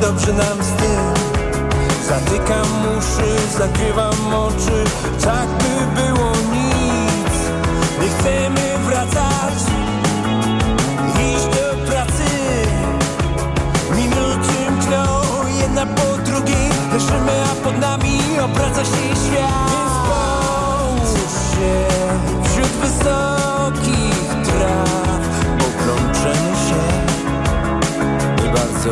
dobrze nam z tym. Zatykam uszy, zakrywam oczy Tak by było nic. Nie chcemy wracać Iść do pracy. Minuty mkną jedna po drugiej Leżymy, a pod nami obraca się świat. Więc połóż się wśród wysokich traw. Poplączemy się Nie bardzo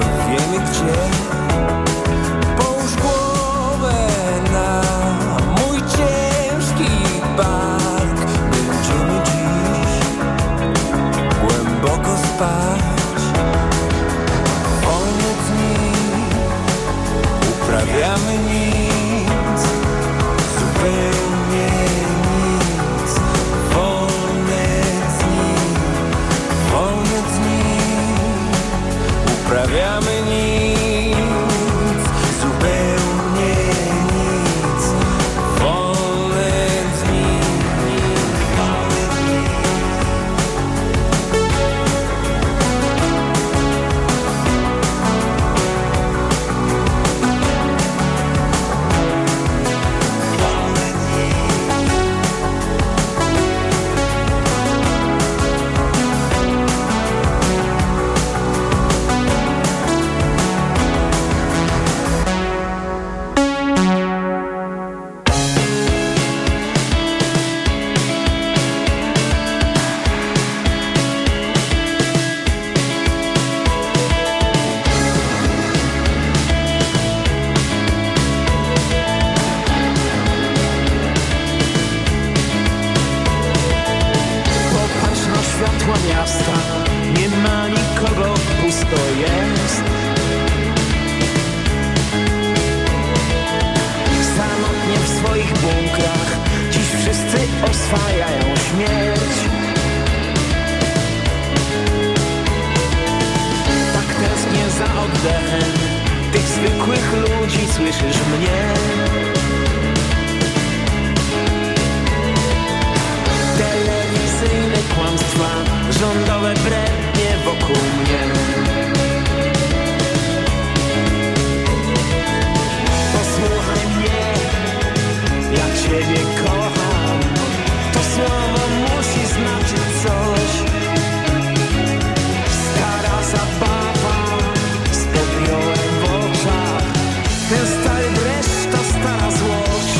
stara złość.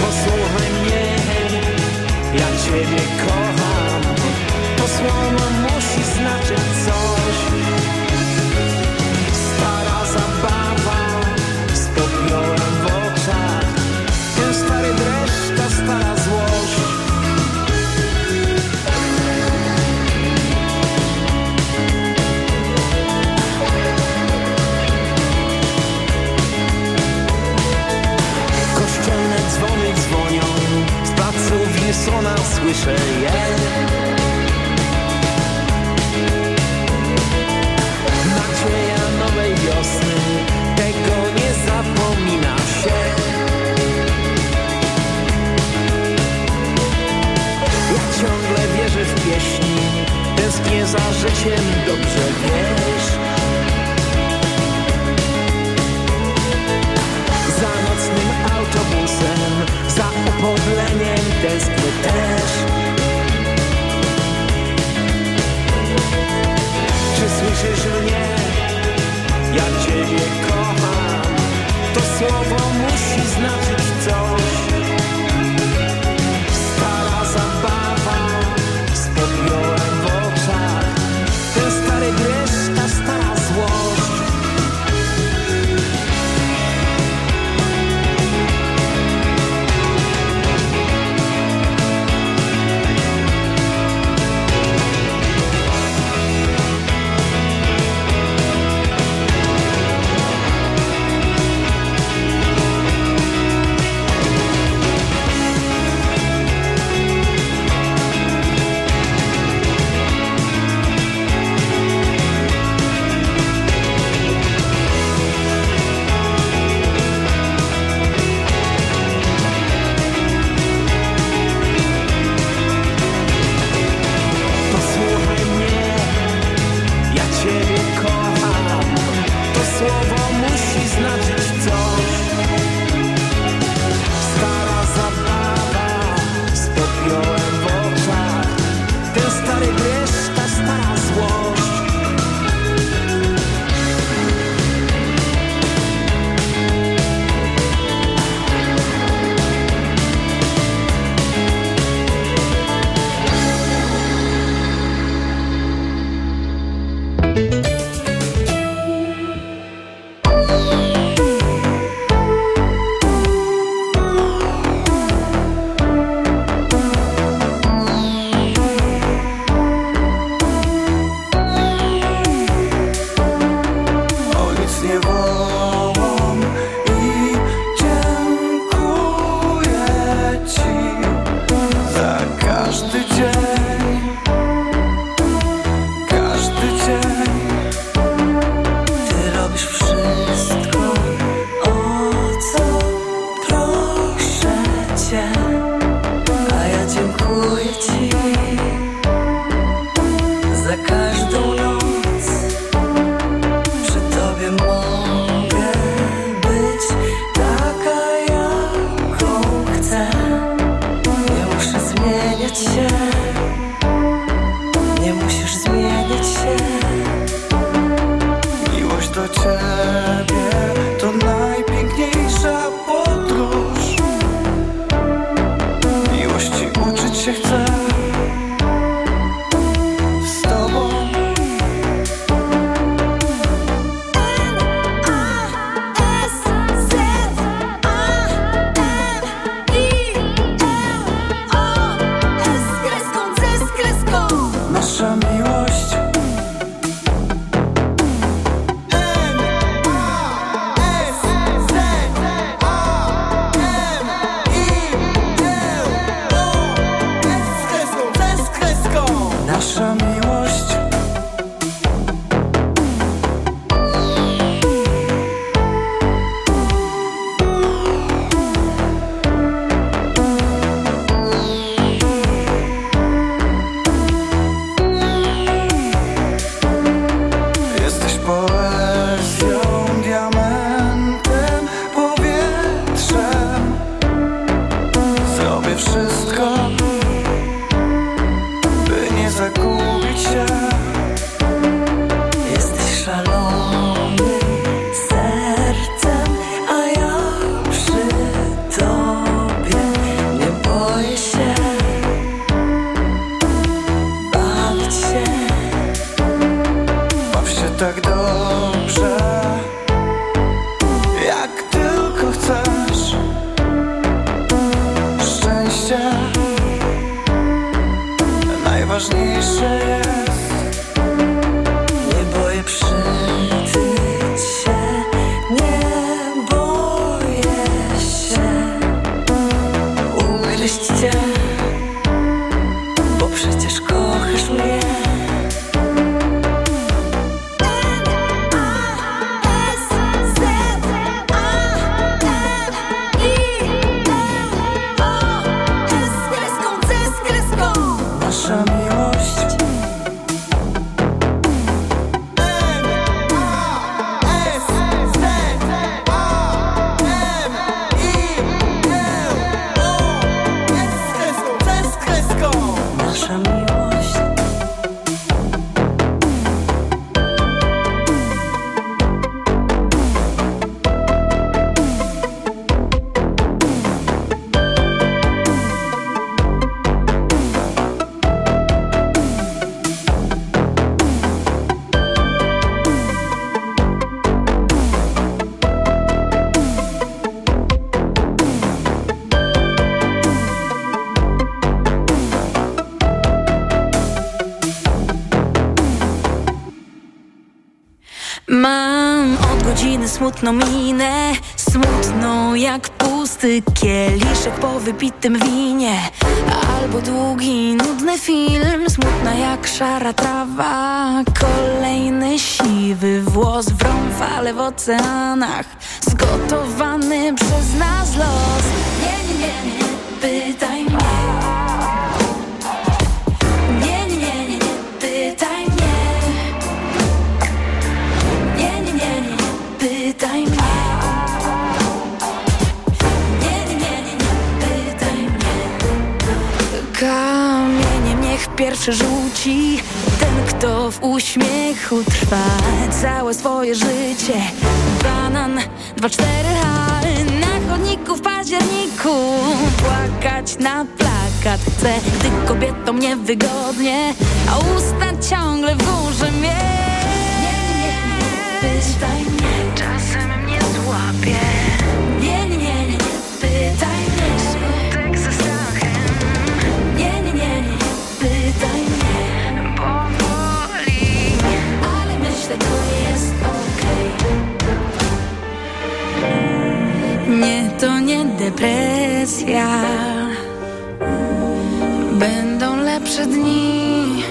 Posłuchaj mnie, ja Ciebie kocham słyszę je. Nadzieja nowej wiosny Tego nie zapomina się. Ja ciągle wierzę w pieśni Tęsknię za życiem, dobrze wiesz Czy słyszysz mnie? Ja Ciebie kocham. To słowo musi znaczyć smutną minę Smutną jak pusty kieliszek po wypitym winie. Albo długi, nudny film Smutna jak szara trawa. Kolejny siwy włos Wrą fale w oceanach. Zgotowany przez nas los. Nie, nie, nie, nie, pytaj mnie pierwszy rzuci ten, kto w uśmiechu trwa całe swoje życie. Banan, dwa, cztery H na chodniku w październiku. Płakać na plakat chcę, gdy kobietom niewygodnie, a usta ciągle w górze mnie. Pytaj mnie, czasem mnie złapie. Depresja. Będą lepsze dni.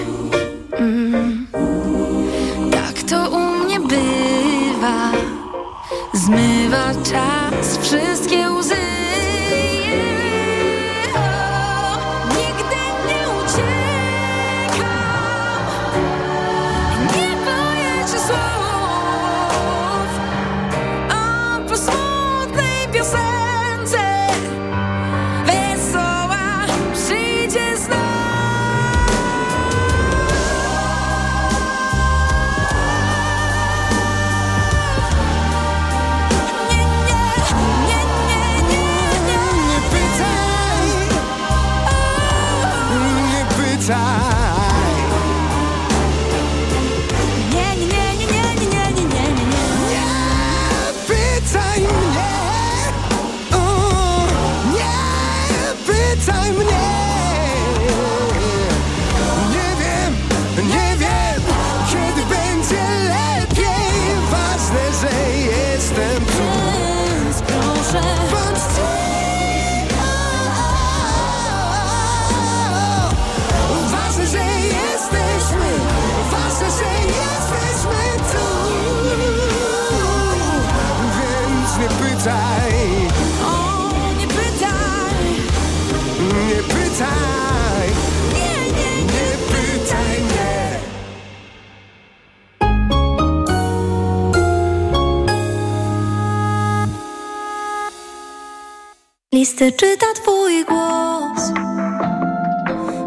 Serce czyta twój głos.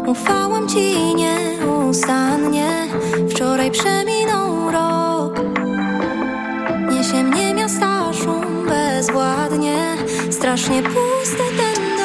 Ufałam ci nieustannie. Wczoraj przeminął rok. Niesie mnie miasta szum bezwładnie. Strasznie puste ten dom